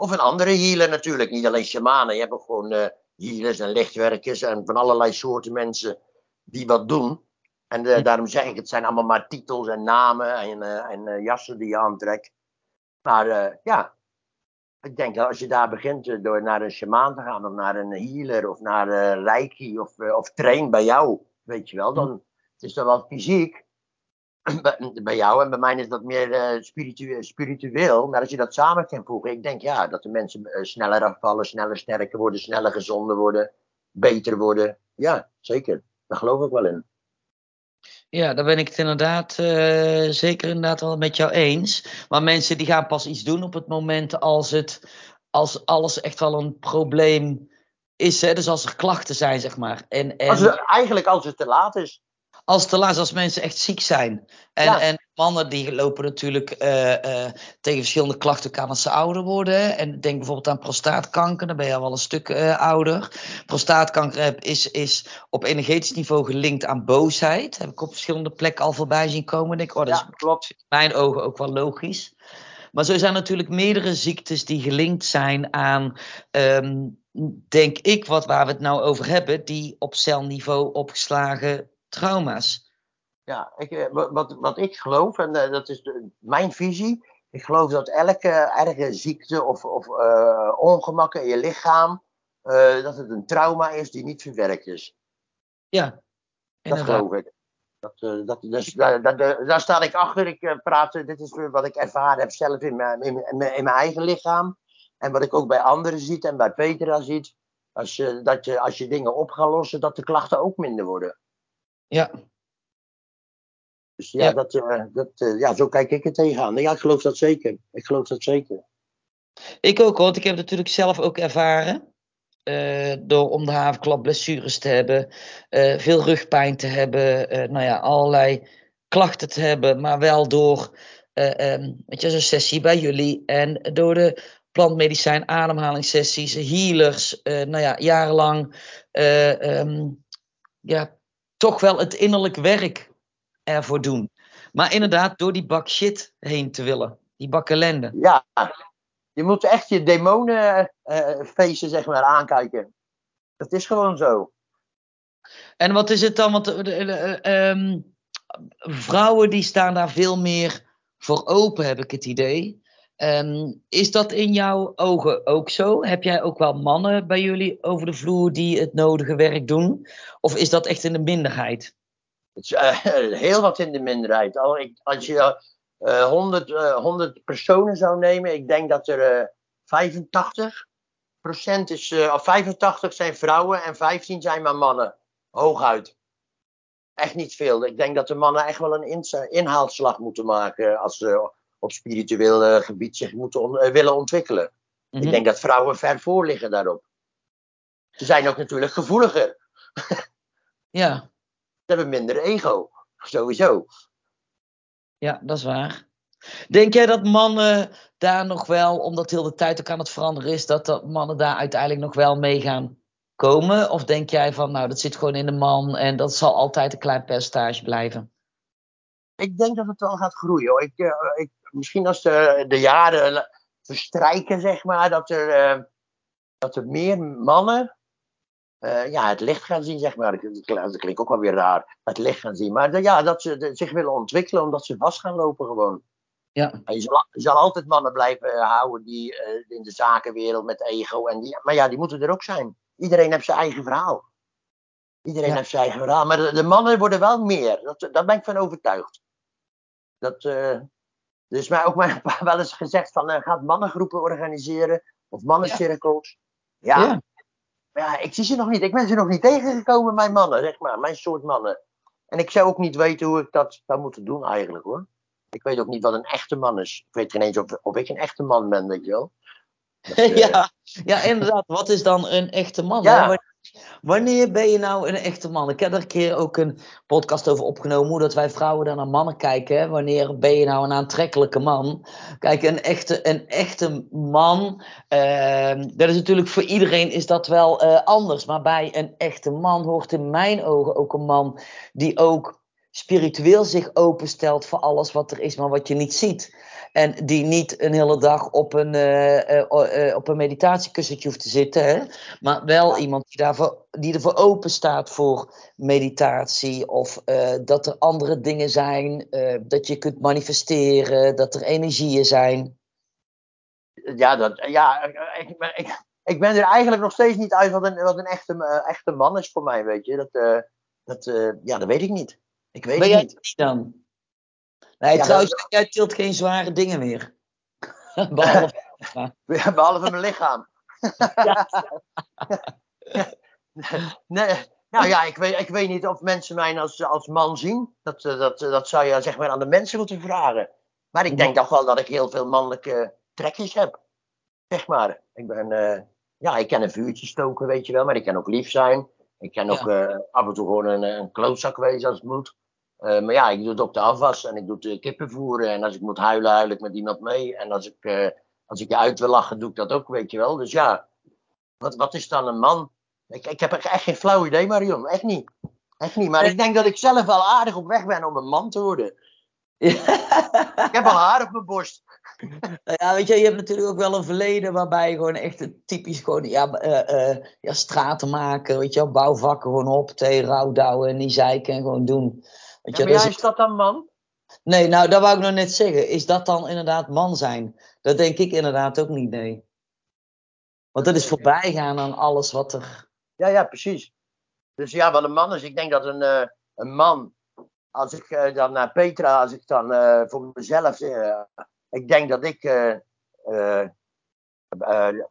Of een andere healer natuurlijk. Niet alleen shamanen. Je hebt ook gewoon uh, healers en lichtwerkers en van allerlei soorten mensen die wat doen. En uh, daarom zeg ik, het zijn allemaal maar titels en namen en, uh, en jassen die je aantrekt. Maar ja, ik denk dat als je daar begint door naar een shamaan te gaan, of naar een healer, of naar Reiki, of, of train bij jou, weet je wel, dan het is dat wel fysiek (clears throat) bij jou en bij mij is dat meer uh, spiritueel, spiritueel. Maar als je dat samen kan voegen, ik denk ja, dat de mensen uh, sneller afvallen, sneller sterker worden, sneller gezonder worden, beter worden. Ja, zeker. Daar geloof ik wel in. Ja, daar ben ik het inderdaad uh, zeker inderdaad wel met jou eens. Maar mensen die gaan pas iets doen op het moment als, het, als alles echt wel een probleem is. Hè? Dus als er klachten zijn, zeg maar. En, en... Als het, eigenlijk als het te laat is als te laat, als mensen echt ziek zijn. En, en mannen die lopen natuurlijk uh, uh, tegen verschillende klachten aan als ze ouder worden. En denk bijvoorbeeld aan prostaatkanker, dan ben je al wel een stuk uh, ouder. Prostaatkanker is, is op energetisch niveau gelinkt aan boosheid. Heb ik op verschillende plekken al voorbij zien komen. Denk, oh, dat ja, klopt. in mijn ogen ook wel logisch. Maar zo zijn natuurlijk meerdere ziektes die gelinkt zijn aan, um, denk ik, wat waar we het nou over hebben, die op celniveau opgeslagen trauma's. Ja, ik, eh, wat, wat ik geloof, en uh, dat is de, mijn visie. Ik geloof dat elke erge ziekte of, of uh, ongemak in je lichaam, uh, dat het een trauma is die niet verwerkt is. Ja, inderdaad. Dat geloof ik. Dat, dat, dus, daar, daar, daar sta ik achter. Ik praat, dit is wat ik ervaren heb zelf in mijn, in, in, in mijn eigen lichaam. En wat ik ook bij anderen zie en bij Petra ziet. Als je, dat je, als je dingen op gaat lossen, dat de klachten ook minder worden. Ja. Dus ja, Dat, uh, dat, uh, ja, zo kijk ik er tegenaan. Ja, ik geloof dat zeker. Ik geloof dat zeker. Ik ook, want ik heb natuurlijk zelf ook ervaren. Uh, door om de havenklap blessures te hebben, veel rugpijn te hebben, nou ja, allerlei klachten te hebben, maar wel door um, weet je, zo'n sessie bij jullie en door de plantmedicijn, ademhalingssessies, healers, nou ja, jarenlang um, ja, toch wel het innerlijk werk ervoor doen. Maar inderdaad, door die bak shit heen te willen. Die bak ellende. Ja, je moet echt je demonenfeesten, uh, zeg maar, aankijken. Dat is gewoon zo. En wat is het dan? Want uh, uh, um, vrouwen die staan daar veel meer voor open, heb ik het idee. Um, is dat in jouw ogen ook zo? Heb jij ook wel mannen bij jullie over de vloer die het nodige werk doen? Of is dat echt in de minderheid? Het is uh, (laughs) heel wat in de minderheid. Als je uh, 100, uh, 100 personen zou nemen, ik denk dat er 85 procent is, of 85 zijn vrouwen en 15 zijn maar mannen. Hooguit. Echt niet veel. Ik denk dat de mannen echt wel een inhaalslag moeten maken als ze op spiritueel uh, gebied zich moeten on uh, willen ontwikkelen. Mm -hmm. Ik mhm. denk dat vrouwen ver voor liggen daarop. Ze zijn ook natuurlijk gevoeliger. ja. (laughs) Ze hebben minder ego, sowieso. Ja, dat is waar. Denk jij dat mannen daar nog wel, omdat heel de tijd ook aan het veranderen is, dat, dat mannen daar uiteindelijk nog wel mee gaan komen? Of denk jij van, nou, dat zit gewoon in de man en dat zal altijd een klein percentage blijven? Ik denk dat het wel gaat groeien. Hoor. Ik, uh, ik misschien als de, de jaren verstrijken, zeg maar, dat er, uh, dat er meer mannen uh, ja, het licht gaan zien, zeg maar. Dat klinkt ook wel weer raar, het licht gaan zien. Maar de, ja, dat ze de, zich willen ontwikkelen omdat ze vast gaan lopen gewoon. Ja. je, zal, je zal altijd mannen blijven houden die in de zakenwereld met ego. En die, maar ja, die moeten er ook zijn. Iedereen heeft zijn eigen verhaal. Iedereen Ja. heeft zijn eigen verhaal. Maar de, de mannen worden wel meer. Dat, daar ben ik van overtuigd. Dat, eh, er is mij ook maar (laughs) wel eens gezegd van eh, gaat mannengroepen organiseren. Of mannencirkels. Ja. Ja. Maar ja, ik zie ze nog niet. Ik ben ze nog niet tegengekomen, mijn mannen, zeg maar. Mijn soort mannen. En ik zou ook niet weten hoe ik dat zou moeten doen eigenlijk hoor. Ik weet ook niet wat een echte man is. Ik weet geen eens of, of ik een echte man ben, weet je wel. Dat, (laughs) eh, ja, ja, inderdaad. Wat is dan een echte man? Ja. hè? Wanneer- ben je nou een echte man? Ik heb er een keer ook een podcast over opgenomen, hoe dat wij vrouwen dan naar mannen kijken. Wanneer ben je nou een aantrekkelijke man? Kijk, een echte, een echte man, ehm, dat is natuurlijk voor iedereen is dat wel eh, anders. Maar bij een echte man hoort in mijn ogen ook een man die ook spiritueel zich openstelt voor alles wat er is, maar wat je niet ziet. En die niet een hele dag op een, eh, op een meditatiekussentje hoeft te zitten. Hè? Maar wel iemand die, daarvoor, die ervoor open staat voor meditatie. Of dat er andere dingen zijn. dat je kunt manifesteren. Dat er energieën zijn. Ja, dat, ja ik, ik, ik, ben er eigenlijk nog steeds niet uit wat een, wat een echte, echte man is voor mij, weet je. Dat, eh, dat, eh, ja, dat weet ik niet. Ik weet Ben het niet. dan? Nee, Ja, trouwens, jij tilt geen zware dingen meer. (laughs) Behalve. (laughs) Ja, Behalve mijn lichaam. (laughs) Ja. nee, nou ja, ik weet, ik weet niet of mensen mij als, als man zien. Dat, eh, dat, dat zou je zeg maar aan de mensen moeten vragen. Maar ik denk toch wel dat ik heel veel mannelijke trekjes heb. Zeg maar. Ik ben, eh, ja, ik kan een vuurtje stoken, weet je wel. Maar ik kan ook lief zijn. Ik kan ook eh, af en toe gewoon een, een klootzak wezen als het moet. Eh, maar ja, ik doe het op de afwas en ik doe de kippen voeren. En als ik moet huilen, huil ik met iemand mee. En als ik, eh, als ik je uit wil lachen, doe ik dat ook, weet je wel. Dus ja, wat, wat is dan een man? Ik, ik heb echt geen flauw idee, Marion. Echt niet. Echt niet. Maar ik denk dat ik zelf wel aardig op weg ben om een man te worden. (laughs) Ik heb al haar op mijn borst. Nou Ja, weet je, je hebt natuurlijk ook wel een verleden waarbij je gewoon echt een typisch gewoon, ja, eh, ja, straten maken, weet je bouwvakken gewoon op, thee, rouwdouwen en niet zeiken en gewoon doen. Weet Ja, je, maar dat ja, is- dat dan man? Nee, nou, dat wou ik nog net zeggen. Is dat dan inderdaad man zijn? Dat denk ik inderdaad ook niet, nee. Want dat is voorbij gaan aan alles wat er... Ja, ja, precies. Dus ja, wat een man is. Ik denk dat een, eh, een man, als ik eh, dan naar Petra, als ik dan eh, voor mezelf, ik denk dat ik,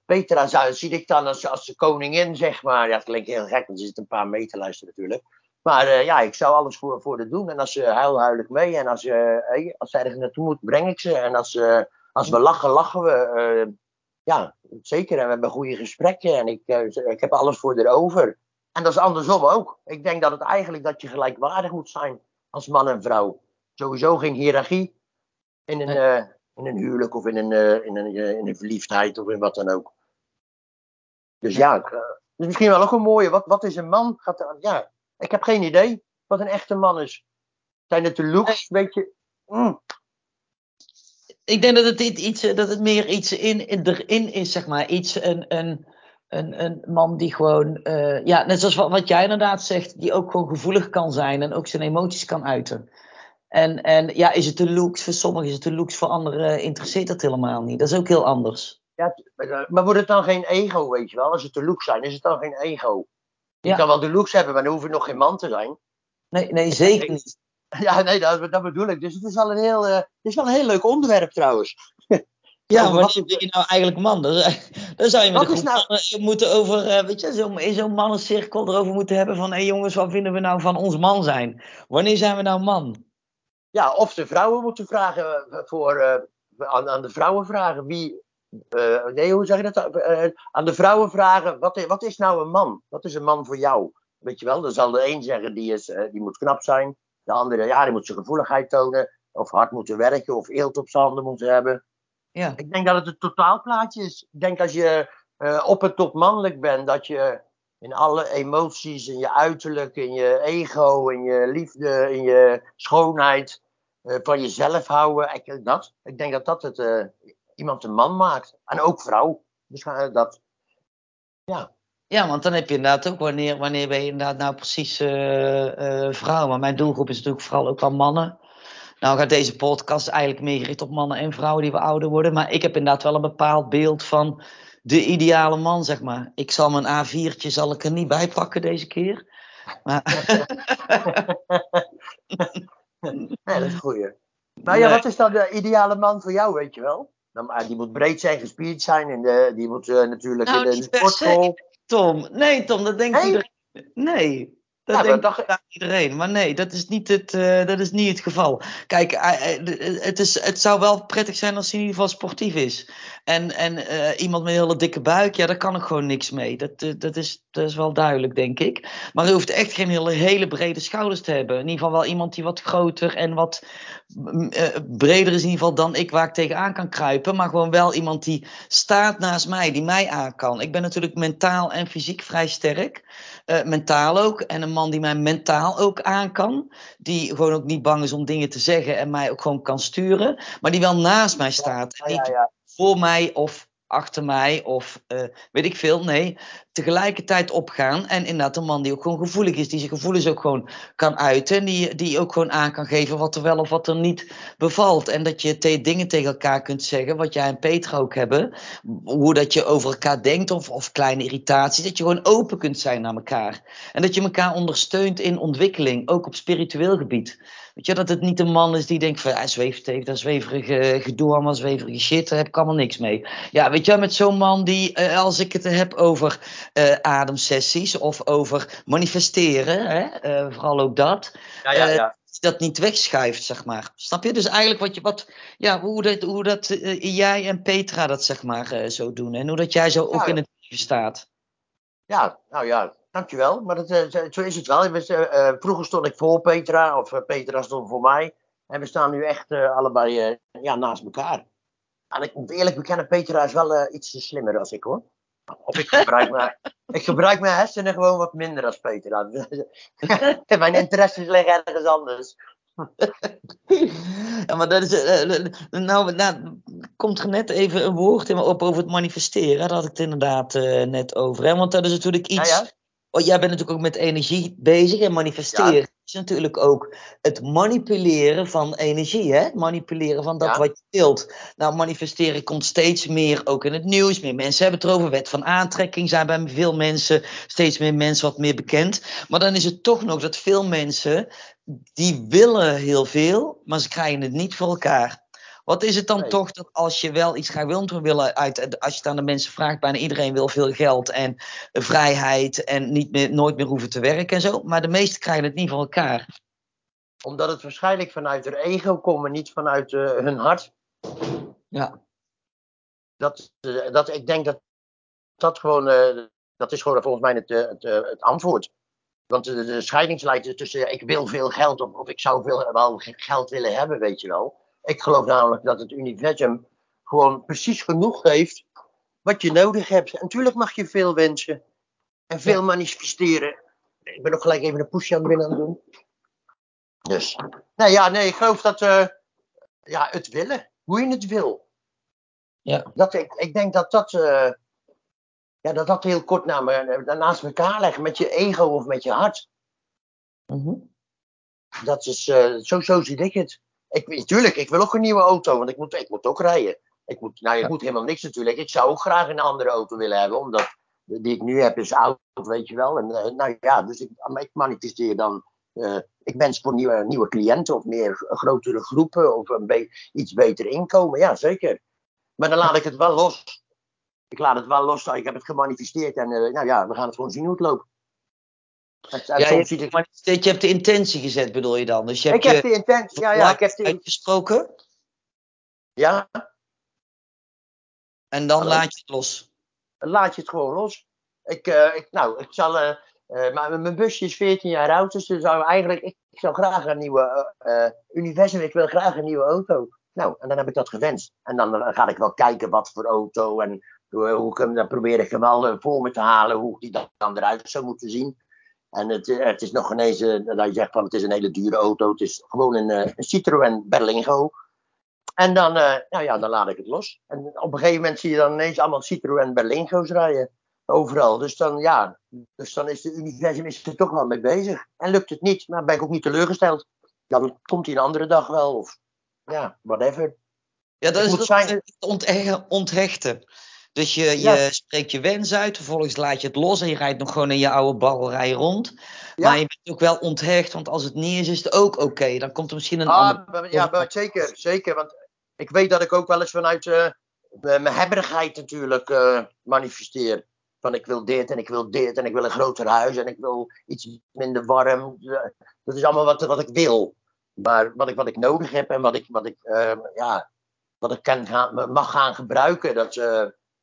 Petra zou, zie ik dan als, als de koningin, zeg maar. Ja, het klinkt heel gek, want er zit een paar mee te luisteren natuurlijk. Maar eh, ja, ik zou alles voor, voor haar doen. En als ze huil, huil ik mee. En als, eh, hey, als ze ergens naartoe moet, breng ik ze. En als, eh, als we lachen, lachen we. ja, zeker. En we hebben goede gesprekken. En ik, ik heb alles voor haar over. En dat is andersom ook. Ik denk dat het eigenlijk dat je gelijkwaardig moet zijn als man en vrouw. Sowieso geen hiërarchie in een, Nee. in een huwelijk of in een, in, een, in een verliefdheid of in wat dan ook. Dus ja, eh, dus misschien wel ook een mooie. Wat, wat is een man? Gaat ja, ik heb geen idee wat een echte man is. Zijn het de looks? Weet je? Mm, Ik denk dat het, iets- eh, dat het meer iets in, in, erin is, zeg maar. Iets, een, een, een, een man die gewoon, eh, ja, net zoals wat, wat jij inderdaad zegt, die ook gewoon gevoelig kan zijn en ook zijn emoties kan uiten. En, en ja, is het de looks? Voor sommigen is het de looks, voor anderen interesseert dat helemaal niet. Dat is ook heel anders. ja, t- maar wordt het dan geen ego, weet je wel? Als het de looks zijn, is het dan geen ego? Je Ja. kan wel de looks hebben, maar dan hoef je nog geen man te zijn. Nee, nee zeker niet. (laughs) Ja, nee, dat, dat bedoel ik. Dus het is wel een heel, eh, het is wel een heel leuk onderwerp trouwens. (laughs) Ja, maar wat- ben je nou eigenlijk man? Dan, dan zou je met nou- moeten over, eh, weet je, zo, in zo'n mannencirkel erover moeten hebben van, hé jongens, wat vinden we nou van ons man zijn? Wanneer zijn we nou man? Ja, of de vrouwen moeten vragen eh, voor, aan, aan de vrouwen vragen wie. Eh, nee, hoe zeg je dat? Eh, aan de vrouwen vragen: wat, wat is nou een man? Wat is een man voor jou? Weet je wel, dan zal de een zeggen: die, is, eh, die moet knap zijn. De andere, ja, die moet zijn gevoeligheid tonen. Of hard moeten werken. Of eelt op zijn handen moeten hebben. Ja. Ik denk dat het een totaalplaatje is. Ik denk als je op het top mannelijk bent, dat je in alle emoties, in je uiterlijk, in je ego, in je liefde, in je schoonheid, van jezelf houden. Ik, dat, ik denk dat dat het, iemand een man maakt. En ook vrouw. Dus eh, dat, Ja, want dan heb je inderdaad ook wanneer, wanneer ben je inderdaad nou precies eh, eh, vrouw. Maar mijn doelgroep is natuurlijk vooral ook al mannen. Nou gaat deze podcast eigenlijk meer gericht op mannen en vrouwen die we ouder worden. Maar ik heb inderdaad wel een bepaald beeld van de ideale man, zeg maar. Ik zal mijn A4'tje zal ik er niet bij pakken deze keer. Maar... (laughs) nee, dat is goeie. Maar ja, wat is dan de ideale man voor jou, weet je wel? Ah, die moet breed zijn, gespierd zijn. En de, die moet uh, natuurlijk nou, in de, de sportschool. Tom, nee Tom, dat denkt Nee? Nee, dat Ja, denkt dat dacht ik- inderdaad iedereen. Maar nee, dat is niet het, eh, dat is niet het geval. Kijk, eh, eh, het, is, het zou wel prettig zijn als hij in ieder geval sportief is. En, en iemand met een hele dikke buik, ja, daar kan ik gewoon niks mee. Dat, dat, is, dat is wel duidelijk, denk ik. Maar hij hoeft echt geen hele, hele brede schouders te hebben. In ieder geval wel iemand die wat groter en wat mm, breder is in ieder geval dan ik, waar ik tegenaan kan kruipen. Maar gewoon wel iemand die staat naast mij, die mij aan kan. Ik ben natuurlijk mentaal en fysiek vrij sterk. Mentaal ook. En een man die mij mentaal ook aan kan. Die gewoon ook niet bang is om dingen te zeggen en mij ook gewoon kan sturen. Maar die wel naast mij staat. En niet voor mij of achter mij of eh, weet ik veel. Nee, tegelijkertijd opgaan. En inderdaad een man die ook gewoon gevoelig is. Die zijn gevoelens ook gewoon kan uiten. En die, die ook gewoon aan kan geven wat er wel of wat er niet bevalt. En dat je dingen tegen elkaar kunt zeggen. Wat jij en Petra ook hebben. Hoe dat je over elkaar denkt of, of kleine irritaties. Dat je gewoon open kunt zijn naar elkaar. En dat je elkaar ondersteunt in ontwikkeling. Ook op spiritueel gebied. Weet je, dat het niet een man is die denkt van, hij zweeft heeft dat zweverige gedoe, allemaal zweverige shit, daar heb ik allemaal niks mee. Ja, weet je, met zo'n man die, eh, als ik het heb over eh, ademsessies of over manifesteren, hè, eh, vooral ook dat, Ja, ja, ja. dat niet wegschuift, zeg maar. Snap je? Dus eigenlijk wat je, wat, ja, hoe dat, hoe dat jij en Petra dat, zeg maar, zo doen. En hoe dat jij zo ook in het leven staat. Ja, nou ja, dankjewel. Maar dat, eh, zo- is het wel. We, eh, eh, vroeger stond ik voor Petra, of Petra stond voor mij. En we staan nu echt allebei ja, naast elkaar. En ik moet eerlijk bekennen, Petra is wel iets slimmer dan ik hoor. Of ik gebruik, mijn, (laughs) ik gebruik mijn hersenen gewoon wat minder als Petra. (laughs) mijn interesses liggen ergens anders. (laughs) Ja, maar dat is. nou, nou, komt er net even een woord in me op over het manifesteren. Daar had ik het inderdaad net over. Hè? Want dat is natuurlijk iets. Ja, ja. Oh, jij bent natuurlijk ook met energie bezig en manifesteren Ja. is natuurlijk ook het manipuleren van energie, hè? Het manipuleren van dat Ja. wat je wilt. Nou, manifesteren komt steeds meer ook in het nieuws. Meer mensen hebben het erover. Wet van aantrekking zijn bij veel mensen, steeds meer mensen wat meer bekend. Maar dan is het toch nog dat veel mensen, die willen heel veel, maar ze krijgen het niet voor elkaar. Wat is het dan Nee. toch dat als je wel iets graag willen uit, als je het aan de mensen vraagt, bijna iedereen wil veel geld en vrijheid en niet meer, nooit meer hoeven te werken en zo. Maar de meesten krijgen het niet voor elkaar. Omdat het waarschijnlijk vanuit hun ego komt en niet vanuit eh, hun hart. Ja. Dat, eh, dat, ik denk dat dat gewoon, eh, dat is gewoon volgens mij het, het, het antwoord. Want de, de scheidingslijn tussen ik wil veel geld of, of ik zou veel, wel geld willen hebben, weet je wel. Ik geloof namelijk dat het universum gewoon precies genoeg heeft wat je nodig hebt. En natuurlijk mag je veel wensen en veel manifesteren. Ik ben ook gelijk even een pushje aan het binnen aan het doen. Dus, nee, ja, nee, ik geloof dat, eh, ja, het willen, hoe je het wil. Ja. Dat, ik, ik denk dat dat, eh, ja, dat dat heel kort na, me- naast elkaar leggen met je ego of met je hart. Mhm. Dat is, eh, zo, zo zie ik het. Ik, natuurlijk, ik wil ook een nieuwe auto, want ik moet, ik moet ook rijden. Ik moet, nou, ik Ja. moet helemaal niks natuurlijk. Ik zou ook graag een andere auto willen hebben, omdat die ik nu heb is oud, weet je wel. En, eh, nou ja, dus ik, maar ik manifesteer dan. eh, ik wens voor nieuwe, nieuwe cliënten of meer grotere groepen of een be- iets beter inkomen. Ja, zeker. Maar dan laat ik het wel los. Ik laat het wel los. Ik heb het gemanifesteerd en eh, nou ja, we gaan het gewoon zien hoe het loopt. Ja, je, soms hebt, je de intentie gezet, bedoel je dan? Dus je hebt ik heb de intentie. Ja, ja, ik heb de, uitgesproken ja, en dan Hallo? laat je het los. laat je het gewoon los. Ik, eh, ik, nou, ik zal. eh, eh, maar mijn busje is 14 jaar oud, dus zou eigenlijk. Ik, ik zou graag een nieuwe. universum, ik wil graag een nieuwe auto. Nou, en dan heb ik dat gewenst. En dan ga ik wel kijken wat voor auto. En hoe, hoe ik hem, dan probeer ik hem wel voor me te halen. Hoe die dan, dan eruit zou moeten zien. En het, eh, het is nog ineens. eh, dat je zegt van het is een hele dure auto. Het is gewoon een, eh, een Citroën Berlingo. En dan, nou ja, dan laat ik het los. En op een gegeven moment zie je dan ineens allemaal Citroën Berlingo's rijden. Overal. Dus dan, ja, dus dan is de universum is er toch wel mee bezig. En lukt het niet, dan ben ik ook niet teleurgesteld. Dan komt hij een andere dag wel. Of ja, whatever. Ja, dat Het is moet zijn- het onthechten. Dus je, je Ja. spreekt je wens uit, vervolgens laat je het los en je rijdt nog gewoon in je oude barrelrij rond. Ja. Maar je bent ook wel onthecht, want als het niet is, is het ook oké. Dan komt er misschien een Ah, ander... ja, maar zeker, zeker. Want ik weet dat ik ook wel eens vanuit eh, mijn hebberigheid natuurlijk eh, manifesteer. Van ik wil dit en ik wil dit en ik wil een groter huis en ik wil iets minder warm. Eh, Dat is allemaal wat, wat ik wil. Maar wat ik, wat ik nodig heb en wat ik, wat ik, ja, wat ik kan gaan, mag gaan gebruiken, dat,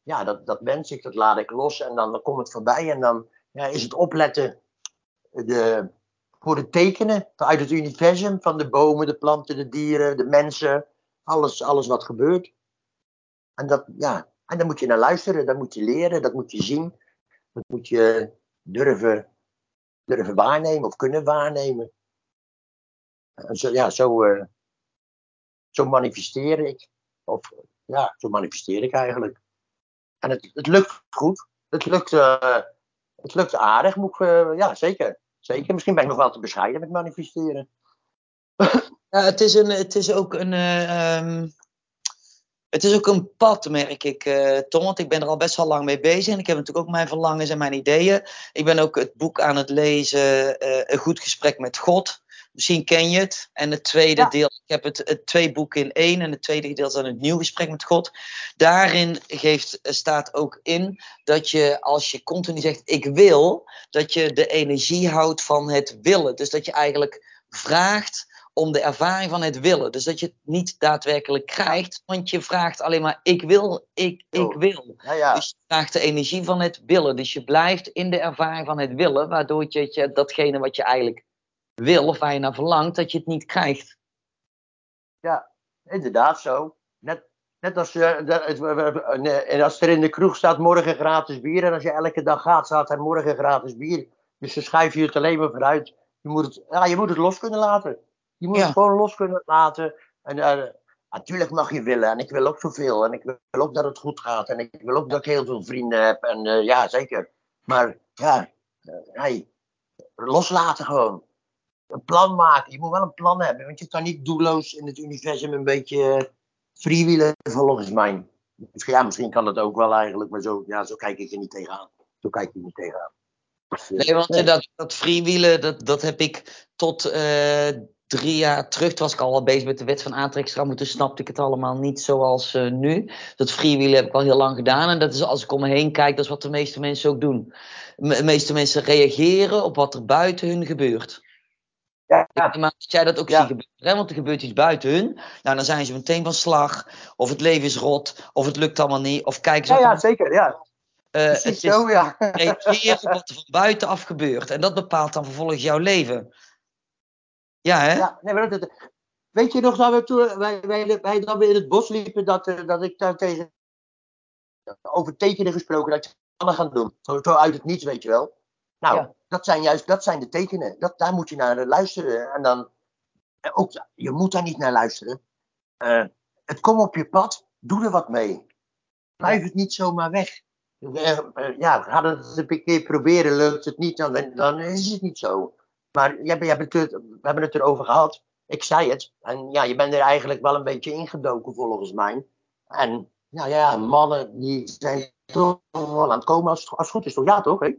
ja, dat, dat wens ik, dat laat ik los. En dan, dan komt het voorbij en dan ja, is het opletten de, voor de tekenen uit het universum van de bomen, de planten, de dieren, de mensen, alles, alles wat gebeurt. En, dat, ja, en daar moet je naar luisteren, dat moet je leren, dat moet je zien, dat moet je durven, durven waarnemen of kunnen waarnemen. En zo, ja, zo, eh, zo manifesteer ik. Of ja, zo manifesteer ik eigenlijk. En het, het lukt goed. Het lukt, eh, het lukt aardig, moet ik, eh, ja zeker. Zeker, misschien ben ik nog wel te bescheiden met manifesteren. Ja, het, is een, het is ook een. eh, ehm, het is ook een pad, merk ik, Tom. Want ik ben er al best wel lang mee bezig. En ik heb natuurlijk ook mijn verlangens en mijn ideeën. Ik ben ook het boek aan het lezen, Een goed gesprek met God. Misschien ken je het. En het tweede Ja. deel, ik heb het, het twee boeken in één. En het tweede deel is dan het nieuw gesprek met God. Daarin geeft, staat ook in dat je, als je continu zegt: Ik wil, dat je de energie houdt van het willen. Dus dat je eigenlijk vraagt om de ervaring van het willen. Dus dat je het niet daadwerkelijk krijgt, want je vraagt alleen maar: Ik wil, ik, ik Oh. wil. Ja, ja. Dus je vraagt de energie van het willen. Dus je blijft in de ervaring van het willen, waardoor je, je datgene wat je eigenlijk wil of waar je naar verlangt, dat je het niet krijgt. Inderdaad zo. Net, net als, we- eh, en als er in de kroeg staat morgen gratis bier. En als je elke dag gaat, staat er morgen gratis bier. Dus dan schuif je het alleen maar vooruit. Je moet het, ja, je moet het los kunnen laten. Je moet Ja. het gewoon los kunnen laten. En eh, natuurlijk mag je willen. En ik wil ook zoveel. En ik wil ook dat het goed gaat. En ik wil ook dat ik heel veel vrienden heb. En eh, ja, zeker. Maar ja, hey, loslaten gewoon. Een plan maken. Je moet wel een plan hebben. Want je kan niet doelloos in het universum een beetje eh, freewheelen volgens mij. Misschien, ja, misschien kan dat ook wel eigenlijk. Maar zo, ja, zo kijk ik er niet tegenaan. Zo kijk ik er niet tegenaan. Dus, eh, Nee, want dat, dat freewielen, dat, dat heb ik tot eh, drie jaar terug. Toen was ik al wel bezig met de wet van aantrekkingskracht. Toen snapte ik het allemaal niet zoals nu. Dat freewielen heb ik al heel lang gedaan. En dat is als ik om me heen kijk, dat is wat de meeste mensen ook doen. De meeste mensen reageren op wat er buiten hun gebeurt. Ja, Ik aan dat jij dat ook Ja. ziet gebeuren, hè? want er gebeurt iets buiten hun. Nou, dan zijn ze meteen van slag. Of het leven is rot, of het lukt allemaal niet. Of kijken ze ja, ja, zeker. Ja. eh, het is zo, ja. reageren wat er van buitenaf gebeurt. En dat bepaalt dan vervolgens jouw leven. Ja, hè? Ja, nee, maar dat, weet je nog dat we toen wij, wij, wij dat we in het bos liepen, dat, eh, dat ik daar tegen over tekenen gesproken dat ik mannen gaan doen. Zo, zo uit het niets, weet je wel. Nou, Ja. dat zijn juist dat zijn de tekenen. Dat, daar moet je naar luisteren. En dan, ook, je moet daar niet naar luisteren. Eh, het komt op je pad, doe er wat mee. Blijf het niet zomaar weg. Eh, ja, ga het een keer proberen, lukt het niet, dan, dan is het niet zo. Maar jij, jij bent het, we hebben het erover gehad. Ik zei het. En ja, je bent er eigenlijk wel een beetje ingedoken volgens mij. En nou ja, mannen die zijn toch wel aan het komen als, als het goed is. Toch? Ja, toch? Hè?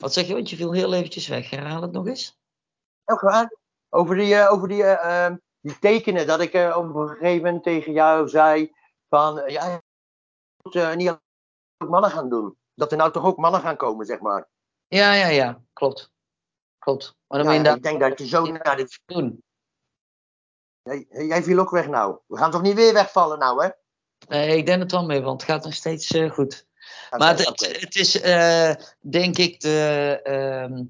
Wat zeg je? Want je viel heel eventjes weg. Herhaal het nog eens. Ook waar. Over die, eh, over die, eh, ehm, die tekenen dat ik eh, op een gegeven moment tegen jou zei van ja, je moet niet ook mannen gaan doen. Dat er nou toch ook mannen gaan komen, zeg maar. Ja, ja, ja. Klopt. Klopt. Maar dan Ja, ik denk dat je zo naar de... doen. Jij, jij viel ook weg nou. We gaan toch niet weer wegvallen nou, hè? Nee, ik denk het wel mee, want het gaat nog steeds goed. Maar het, is, eh, denk ik, de, ehm,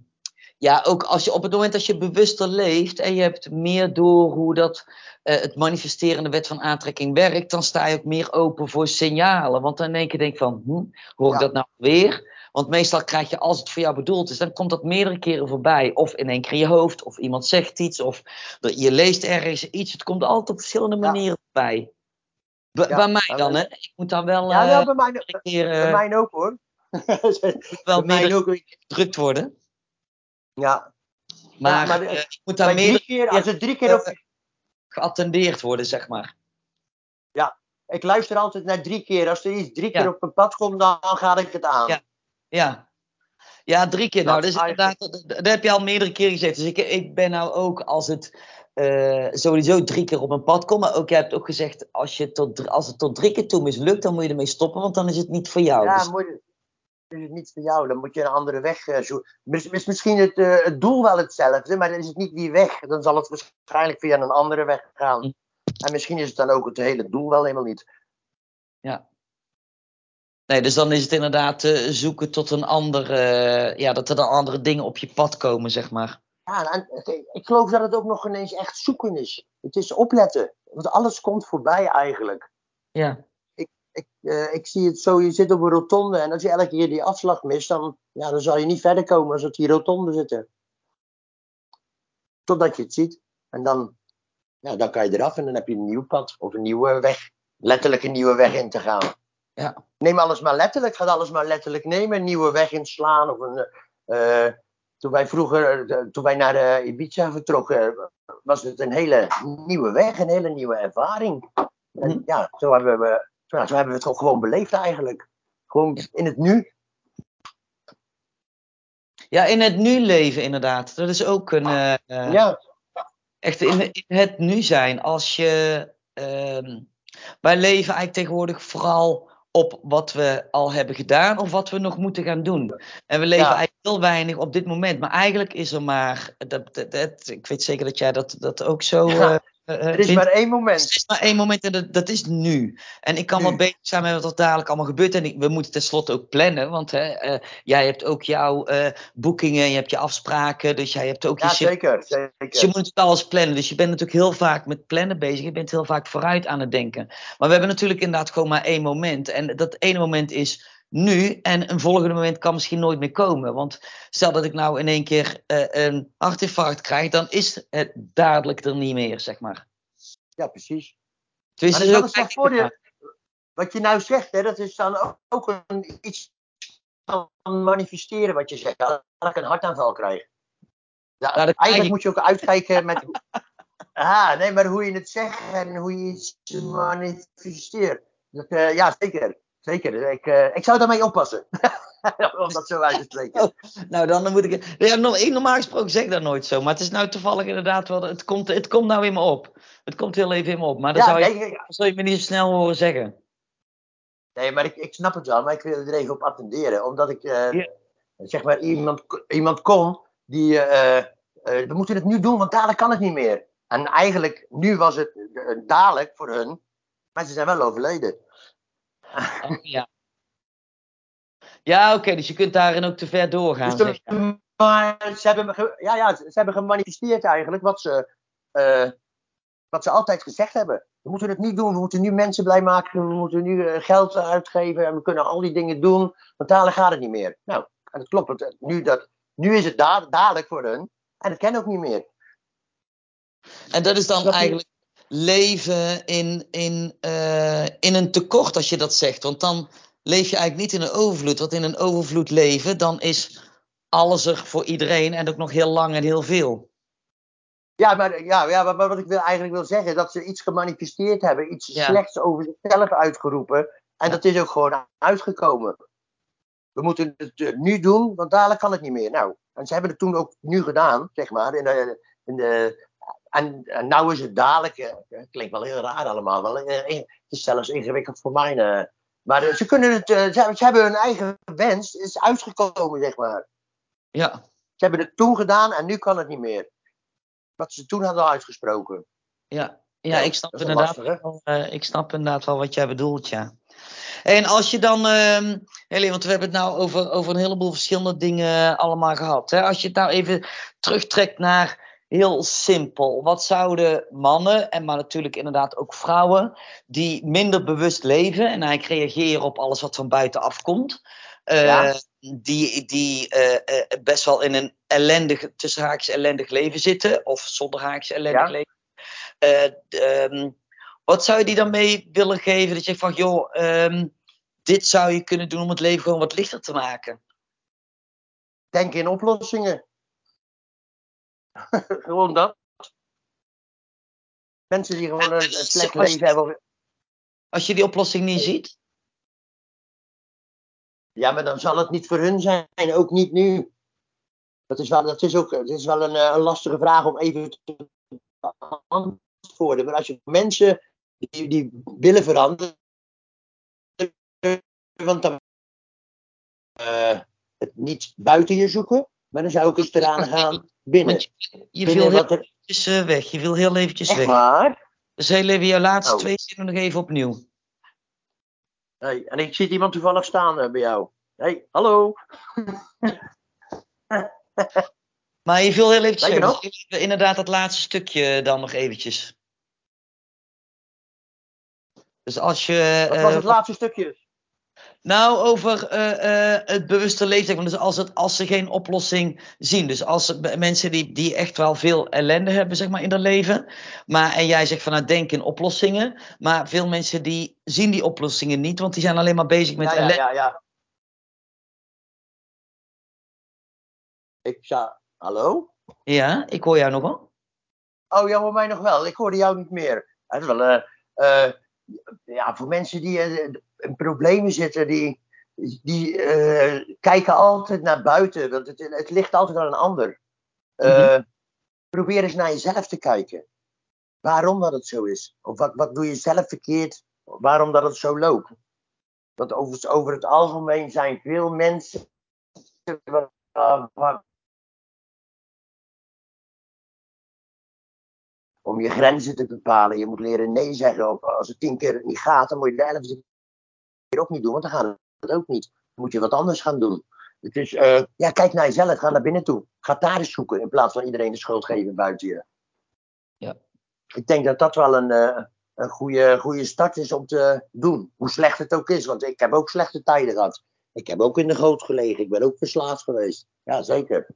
ja, ook als je op het moment dat je bewuster leeft en je hebt meer door hoe dat eh, het manifesterende wet van aantrekking werkt, dan sta je ook meer open voor signalen. Want dan in één keer denk je van, hm, hoor ik Ja. dat nou weer? Want meestal krijg je, als het voor jou bedoeld is, dan komt dat meerdere keren voorbij. Of in één keer in je hoofd, of iemand zegt iets, of je leest ergens iets. Het komt altijd op verschillende manieren voorbij. Bij, Ja, bij mij dan, hè? Ik moet dan wel Ja, eh, bij mij, keer eh, bij mij ook hoor. (laughs) wel meer ook. gedrukt worden. Ja, Maar, maar, eh, eh, ik moet daar bij meer keer, als het drie keer op, geattendeerd worden, zeg maar. ik luister altijd naar drie keer. Als er iets drie Ja. keer op mijn pad komt, dan ga ik het aan. Ja. Ja. Ja, drie keer. Nou, Dat inderdaad, dat, dat heb je al meerdere keren gezegd. Dus ik, ik ben nou ook, als het eh, sowieso drie keer op mijn pad komt, maar ook, je hebt ook gezegd, als, je tot, als het tot drie keer toe mislukt, dan moet je ermee stoppen, want dan is het niet voor jou. Ja, Dus- moet je, is het niet voor jou. Dan moet je een andere weg eh, zoeken. Is misschien het, eh, het doel wel hetzelfde, maar dan is het niet die weg. Dan zal het waarschijnlijk via een andere weg gaan. Hm. En misschien is het dan ook het hele doel wel helemaal niet. Nee, dus dan is het inderdaad zoeken tot een andere, ja, dat er dan andere dingen op je pad komen, zeg maar. Ja, en het- ik geloof dat het ook nog ineens echt zoeken is. Het is opletten. Want alles komt voorbij eigenlijk. Ja, Ik, eh, ik zie het zo, je zit op een rotonde en als je elke keer die afslag mist, dan, ja, dan zal je niet verder komen als op die rotonde zitten. Totdat je het ziet. En dan, ja, dan kan je eraf en dan heb je een nieuw pad of een nieuwe weg. Letterlijk een nieuwe weg in te gaan. ja, Neem alles maar letterlijk, ga alles maar letterlijk nemen. Een nieuwe weg inslaan. Of een, eh, eh, toen wij vroeger, eh, toen wij naar eh, Ibiza vertrokken, was het een hele nieuwe weg, een hele nieuwe ervaring. En Hm. ja, zo hebben, we, zo hebben we het ook gewoon beleefd eigenlijk. Gewoon in het nu. ja, in het nu leven inderdaad. Dat is ook een, eh, eh, Ja, echt in, in het nu zijn. Als je, ehm, wij leven eigenlijk tegenwoordig vooral op wat we al hebben gedaan of wat we nog moeten gaan doen. En we leven Ja. eigenlijk heel weinig op dit moment. Maar eigenlijk is er maar, dat, dat, dat- ik weet zeker dat jij dat, dat ook zo Ja. eh, er is maar één Er moment. is maar één moment en dat, dat is nu. En ik kan wel bezig zijn met wat er dadelijk allemaal gebeurt. En ik, we moeten tenslotte ook plannen. Want hè, eh, jij hebt ook jouw eh, boekingen, je hebt je afspraken. Dus jij hebt ook je Ja, shit. zeker. Dus je moet zeker. natuurlijk alles plannen. Dus je bent natuurlijk heel vaak met plannen bezig. Je bent heel vaak vooruit aan het denken. Maar we hebben natuurlijk inderdaad gewoon maar één moment. En dat ene moment is nu. En een volgende moment kan misschien nooit meer komen. Want stel dat ik nou in één keer eh, een hartinfarct krijg. Dan is het dadelijk er niet meer, zeg maar. Ja, precies. Maar is voordeel. Wat je nou zegt, hè, dat is dan ook, ook een, iets van manifesteren wat je zegt. Dat ik een hartaanval krijg. Ja, Nou, krijg eigenlijk ik. moet je ook uitkijken met. (laughs) Ah, nee, maar hoe je het zegt en hoe je iets manifesteert. Dat, eh, ja, zeker. Zeker. Ik, eh, ik zou daarmee oppassen. (laughs) Om dat zo uit te spreken. Oh, Nou, dan moet ik. Ja, normaal gesproken zeg ik dat nooit zo. Maar het is nou toevallig inderdaad wel. Het komt, het komt nou in me op. Het komt heel even in me op. Maar dan Ja, zou, je, nee, ik- zou je me niet zo snel horen zeggen. Nee, maar ik, ik snap het wel, maar ik wil er even op attenderen. Omdat ik, eh, Ja. zeg maar, iemand, iemand kom die, eh, we moeten het nu doen, want dadelijk kan het niet meer. En eigenlijk, nu was het dadelijk voor hun, maar ze zijn wel overleden. (laughs) Oh, ja. Ja, oké. dus je kunt daarin ook te ver doorgaan. Dus zeg maar ze hebben, ja, ja, ze hebben gemanifesteerd eigenlijk wat ze, eh, wat ze altijd gezegd hebben. We moeten het nu doen, we moeten nu mensen blij maken, we moeten nu eh, geld uitgeven en we kunnen al die dingen doen, want dadelijk gaat het niet meer. Nou, en dat klopt. Het, nu, dat, nu is het da- dadelijk voor hun en het kan ook niet meer. En dat is dan je? eigenlijk leven in, in, eh, in een tekort als je dat zegt. Want dan leef je eigenlijk niet in een overvloed. Want in een overvloed leven, dan is alles er voor iedereen en ook nog heel lang en heel veel. Ja, maar, ja, ja, maar wat ik wil, eigenlijk wil zeggen, dat ze iets gemanifesteerd hebben, iets Ja. slechts over zichzelf uitgeroepen. En dat is ook gewoon uitgekomen. We moeten het eh, nu doen, want dadelijk kan het niet meer. Nou, en ze hebben het toen ook nu gedaan, zeg maar. In de, in de, en, en nou is het dadelijk, eh, het klinkt wel heel raar allemaal, wel, eh, het is zelfs ingewikkeld voor mij. eh. maar eh, ze, kunnen het, eh, ze, ze hebben hun eigen wens, het is uitgekomen, zeg maar. Ja, Ze hebben het toen gedaan en nu kan het niet meer. Wat ze toen hadden uitgesproken. ja. Ja, Ja, ik snap, inderdaad wel, eh, ik snap inderdaad wel wat jij bedoelt, ja. En als je dan, ehm Helene, want we hebben het nou over, over een heleboel verschillende dingen allemaal gehad. Hè? Als je het nou even terugtrekt naar heel simpel. Wat zouden mannen, en maar natuurlijk inderdaad ook vrouwen, die minder bewust leven en eigenlijk reageren op alles wat van buitenaf komt, eh, die, die eh, eh, best wel in een ellendig, tussen haakjes ellendig leven zitten, of zonder haakjes ellendig Ja. leven. Eh, ehm, wat zou je die dan mee willen geven? Dat je van, joh, ehm, dit zou je kunnen doen om het leven gewoon wat lichter te maken. Denk in oplossingen. (laughs) gewoon dat. Mensen die gewoon een, slecht Als je- leven hebben. Als je die oplossing niet ziet? Ja, maar dan zal het niet voor hun zijn, ook niet nu. Dat is wel, dat is ook, dat is wel een, eh, een lastige vraag om even te antwoorden. Maar als je mensen die, die willen veranderen, want dan uh, het niet buiten je zoeken, maar dan zou ik eens eraan gaan binnen. Je, je viel heel eventjes er... weg. Je viel heel eventjes Echt weg. waar? Dus heel even jouw laatste Oh. twee zinnen nog even opnieuw. Hey, en ik zie iemand toevallig staan eh, bij jou. hey, hallo. (laughs) Maar je viel heel eventjes je weg. nog? Dus Inderdaad, dat laatste stukje dan nog eventjes. Dus als je... Wat eh, was het laatste stukje? Nou, over eh, eh, het bewuste leven. Dus als, het, als ze geen oplossing zien. Dus als mensen die, die echt wel veel ellende hebben zeg maar, in hun leven. Maar, en jij zegt vanuit denken in oplossingen. Maar veel mensen die zien die oplossingen niet. Want die zijn alleen maar bezig met Ja, ja, ellende. ja, ja. Ik zou... Hallo? Ja, ik hoor jou nog wel. Oh, jij hoort mij nog wel. Ik hoorde jou niet meer. Het is wel... eh, ja, voor mensen die problemen zitten, die, die eh, kijken altijd naar buiten. Want het, het ligt altijd aan een ander. Eh, Probeer eens naar jezelf te kijken. Waarom dat het zo is. Of wat, wat doe je zelf verkeerd. Waarom dat het zo loopt. Want over, over het algemeen zijn veel mensen... wat- om je grenzen te bepalen. Je moet leren nee zeggen. Of als het tien keer niet gaat, dan moet je de elfde keer ook niet doen, want dan gaat het ook niet. Dan moet je wat anders gaan doen. Het is, eh, ja, kijk naar jezelf, ga naar binnen toe. Ga daar eens zoeken in plaats van iedereen de schuld geven buiten je. Ja. Ik denk dat dat wel een, eh, een goede, goede start is om te doen. Hoe slecht het ook is, want ik heb ook slechte tijden gehad. Ik heb ook in de goot gelegen, ik ben ook verslaafd geweest. Ja, zeker.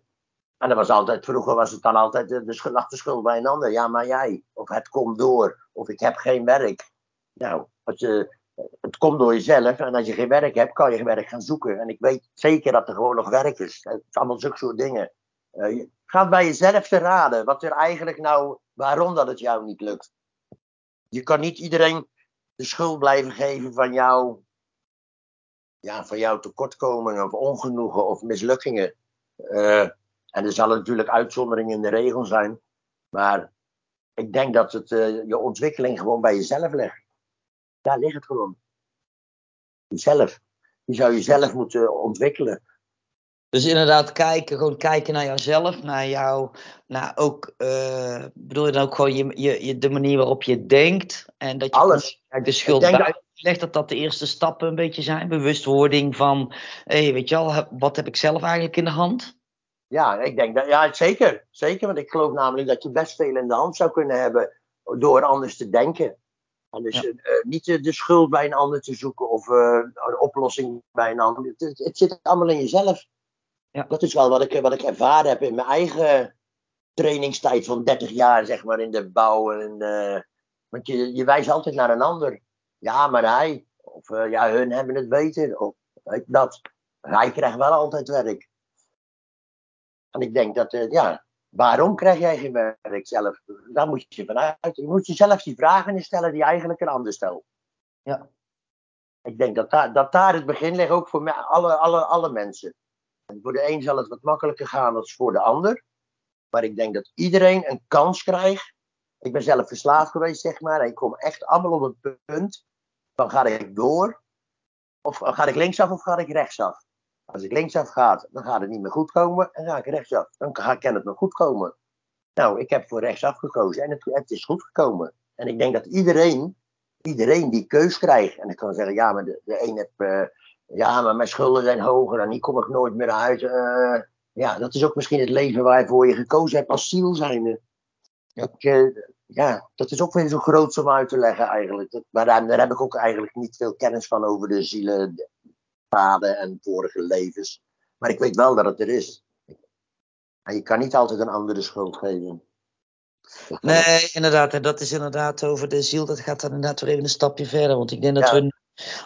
En dat was altijd, vroeger was het dan altijd de, de lag de schuld bij een ander. Ja, maar jij. Of het komt door. Of ik heb geen werk. Nou, als je, het komt door jezelf. En als je geen werk hebt, kan je werk gaan zoeken. En ik weet zeker dat er gewoon nog werk is. Het is allemaal zulke soort dingen. Eh, gaat bij jezelf te raden. Wat er eigenlijk nou, waarom dat het jou niet lukt. Je kan niet iedereen de schuld blijven geven van jou. Ja, van jouw tekortkomingen of ongenoegen of mislukkingen. Eh, en er zullen natuurlijk uitzonderingen in de regel zijn. Maar ik denk dat het, eh, je ontwikkeling gewoon bij jezelf ligt. Daar ligt het gewoon. Jezelf. Je zou jezelf moeten ontwikkelen. Dus inderdaad kijken, gewoon kijken naar jouzelf, naar jou, naar ook, eh, bedoel je dan ook gewoon je, je, je, de manier waarop je denkt en dat je Alles. eigenlijk de schuld buiten legt, dat dat de eerste stappen een beetje zijn, bewustwording van, hé, weet je heb- wat heb ik zelf eigenlijk in de hand? Ja, ik denk dat, ja, zeker. Zeker, want ik geloof namelijk dat je best veel in de hand zou kunnen hebben door anders te denken. Dus Ja. niet de, schuld bij een ander te zoeken of eh, een oplossing bij een ander. Het, zit allemaal in jezelf. Ja. Dat is wel wat ik, wat ik ervaren heb in mijn eigen trainingstijd van 30 jaar, zeg maar, in de bouw. En, want je, je wijst altijd naar een ander. Ja, maar hij. Of eh, ja, hun hebben het beter. Of dat. Hij krijgt wel altijd werk. En ik denk dat, eh, ja, waarom krijg jij geen werk zelf? Daar moet je vanuit. Je moet jezelf die vragen stellen die eigenlijk een ander stelt. Ja. Ik denk dat daar, dat daar het begin ligt, ook voor alle, alle, alle mensen. En voor de een zal het wat makkelijker gaan dan voor de ander. Maar ik denk dat iedereen een kans krijgt. Ik ben zelf verslaafd geweest, zeg maar. En ik kom echt allemaal op het punt. Dan ga ik door. Of ga ik linksaf of ga ik rechtsaf? Als ik linksaf ga, dan gaat het niet meer goed komen. En ga ik rechtsaf, dan kan het nog goed komen. Nou, ik heb voor rechtsaf gekozen en het, het is goed gekomen. En ik denk dat iedereen, iedereen die keus krijgt. En ik kan zeggen, ja, maar de, de een heeft, eh, ja, maar mijn schulden zijn hoger en hier kom ik nooit meer uit. Eh, ja, dat is ook misschien het leven waarvoor je gekozen hebt als ziel zijnde. Ja. Ik, eh, ja, dat is ook weer zo groot om uit te leggen eigenlijk. Dat, maar daar, daar heb ik ook eigenlijk niet veel kennis van over de zielenpaden en vorige levens. Maar ik weet wel dat het er is. En je kan niet altijd een andere schuld geven. Nee, inderdaad. En dat is inderdaad over de ziel. Dat gaat dan inderdaad weer even een stapje verder. Want ik denk dat Ja. we,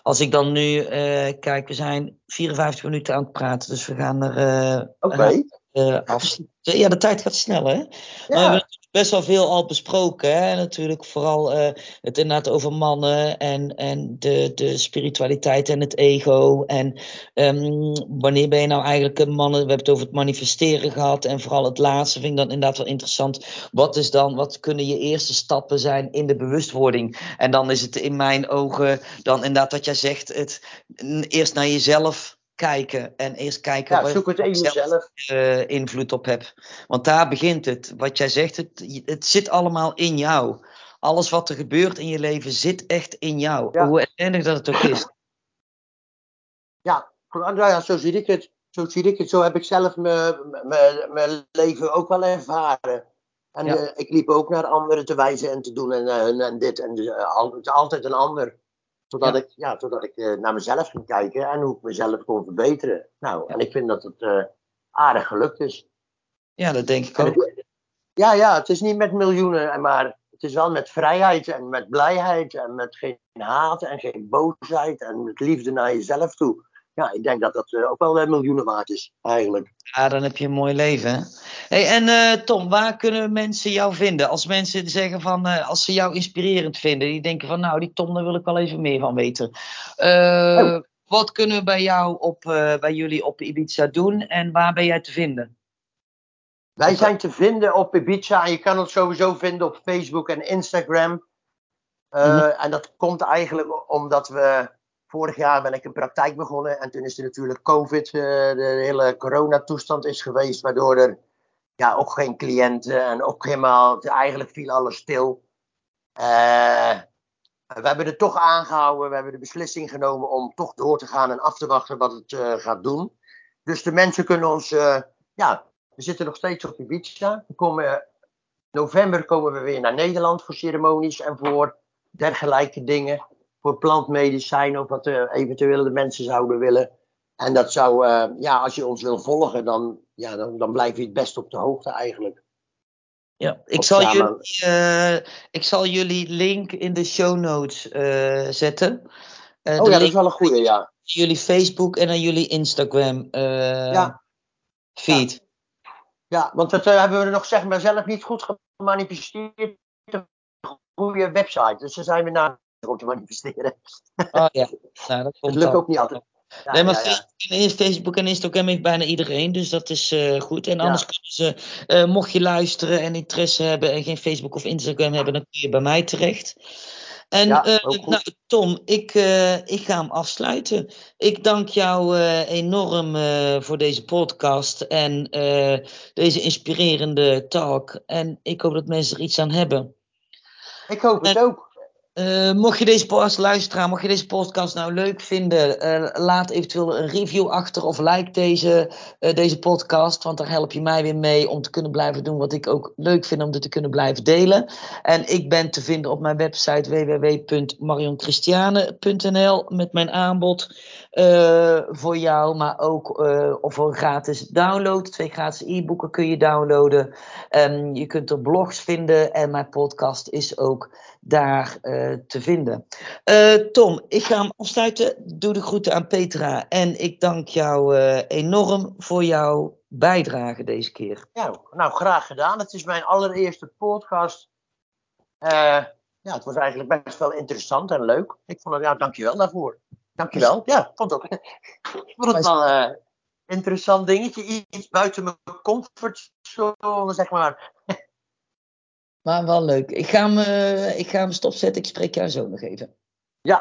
als ik dan nu eh, kijk, we zijn 54 minuten aan het praten. Dus we gaan er Oké. eh, af. Ja, de tijd gaat snel, hè? Maar we Ja. hebben best wel veel al besproken. Hè? Natuurlijk vooral uh, het inderdaad over mannen en, en de, de spiritualiteit en het ego. En um, wanneer ben je nou eigenlijk een mannen? We hebben het over het manifesteren gehad. En vooral het laatste vind ik dan inderdaad wel interessant. Wat is dan, wat kunnen je eerste stappen zijn in de bewustwording? En dan is het in mijn ogen dan inderdaad wat jij zegt. Het, eerst naar jezelf kijken en eerst kijken ja, zoek het in jezelf uh, invloed op hebt. Want daar begint het. Wat jij zegt, het, het zit allemaal in jou. Alles wat er gebeurt in je leven zit echt in jou. Hoe ernstig dat het ook is. Ja, ja, zo zie ik het. Zo zie ik het. Zo heb ik zelf mijn leven ook wel ervaren. En ja. uh, ik liep ook naar anderen te wijzen en te doen en, uh, en dit en altijd een ander. Zodat ik, ja, zodat ik uh, naar mezelf ging kijken en hoe ik mezelf kon verbeteren. Nou, en ik vind dat het uh, aardig gelukt is. Ja, dat denk ik ook. ja, ja, het is niet met miljoenen, maar het is wel met vrijheid en met blijheid en met geen haat en geen boosheid en met liefde naar jezelf toe ja, ik denk dat dat uh, ook wel uh, miljoenen waard is, eigenlijk. Ja, dan heb je een mooi leven. Hè? Hey, en uh, Tom, waar kunnen mensen jou vinden? Als mensen zeggen van, als ze jou inspirerend vinden, die denken van, nou, die Tom, daar wil ik wel even meer van weten. Oh. Wat kunnen we bij jou op, bij jullie op Ibiza doen en waar ben jij te vinden? Wij zijn te vinden op Ibiza en je kan ons sowieso vinden op Facebook en Instagram. Mm -hmm. En dat komt eigenlijk omdat we Vorig jaar ben ik een praktijk begonnen en toen is er natuurlijk COVID, uh, de hele coronatoestand is geweest, waardoor er ja, ook geen cliënten en ook helemaal, eigenlijk viel alles stil. Uh, we hebben het toch aangehouden, we hebben de beslissing genomen om toch door te gaan en af te wachten wat het uh, gaat doen. Dus de mensen kunnen ons, ja, we zitten nog steeds op Ibiza. We komen, november komen we weer naar Nederland voor ceremonies en voor dergelijke dingen voor plantmedicijn of wat uh, eventueel de mensen zouden willen. En dat zou, uh, ja, als je ons wil volgen, dan, ja, dan, dan blijf je het best op de hoogte eigenlijk. Ja, ik zal, jullie, uh, ik zal jullie link in de show notes zetten. oh ja, dat is wel een goede, ja. Jullie Facebook en dan jullie Instagram ja. feed. Ja. ja, want dat hebben we nog zeg maar zelf niet goed gemanifesteerd. Een goede website. Dus daar zijn we naar om te manifesteren. Oh ja, nou, dat komt Het lukt ook niet altijd. Ja, nee, maar ja, Facebook en Instagram heeft bijna iedereen, dus dat is uh, goed. En anders kunnen ze, uh, mocht je luisteren en interesse hebben en geen Facebook of Instagram hebben, dan kun je bij mij terecht. En uh, nou, Tom, ik, ik ga hem afsluiten. Ik dank jou enorm voor deze podcast en deze inspirerende talk. En ik hoop dat mensen er iets aan hebben. Ik hoop het ook. Uh, mocht je deze podcast luisteren, mocht je deze podcast nou leuk vinden, uh, laat eventueel een review achter of like deze, uh, deze podcast, want daar help je mij weer mee om te kunnen blijven doen wat ik ook leuk vind om dit te kunnen blijven delen. En ik ben te vinden op mijn website www.marionchristiane.nl met mijn aanbod voor jou, maar ook of voor een gratis download. Twee gratis e-boeken kun je downloaden. Um, je kunt er blogs vinden en mijn podcast is ook daar uh, te vinden. Tom, ik ga hem afsluiten. Doe de groeten aan Petra. En ik dank jou enorm voor jouw bijdrage deze keer. Ja, nou, graag gedaan. Het is mijn allereerste podcast. ja, het was eigenlijk best wel interessant en leuk. Ik vond het, ja, dankjewel daarvoor. Dankjewel. Ja, vond ook. ik vond het wel een interessant dingetje. Iets buiten mijn comfortzone, zeg maar. Maar wel leuk. Ik ga hem, uh, ik ga hem stopzetten. Ik spreek jou zo nog even.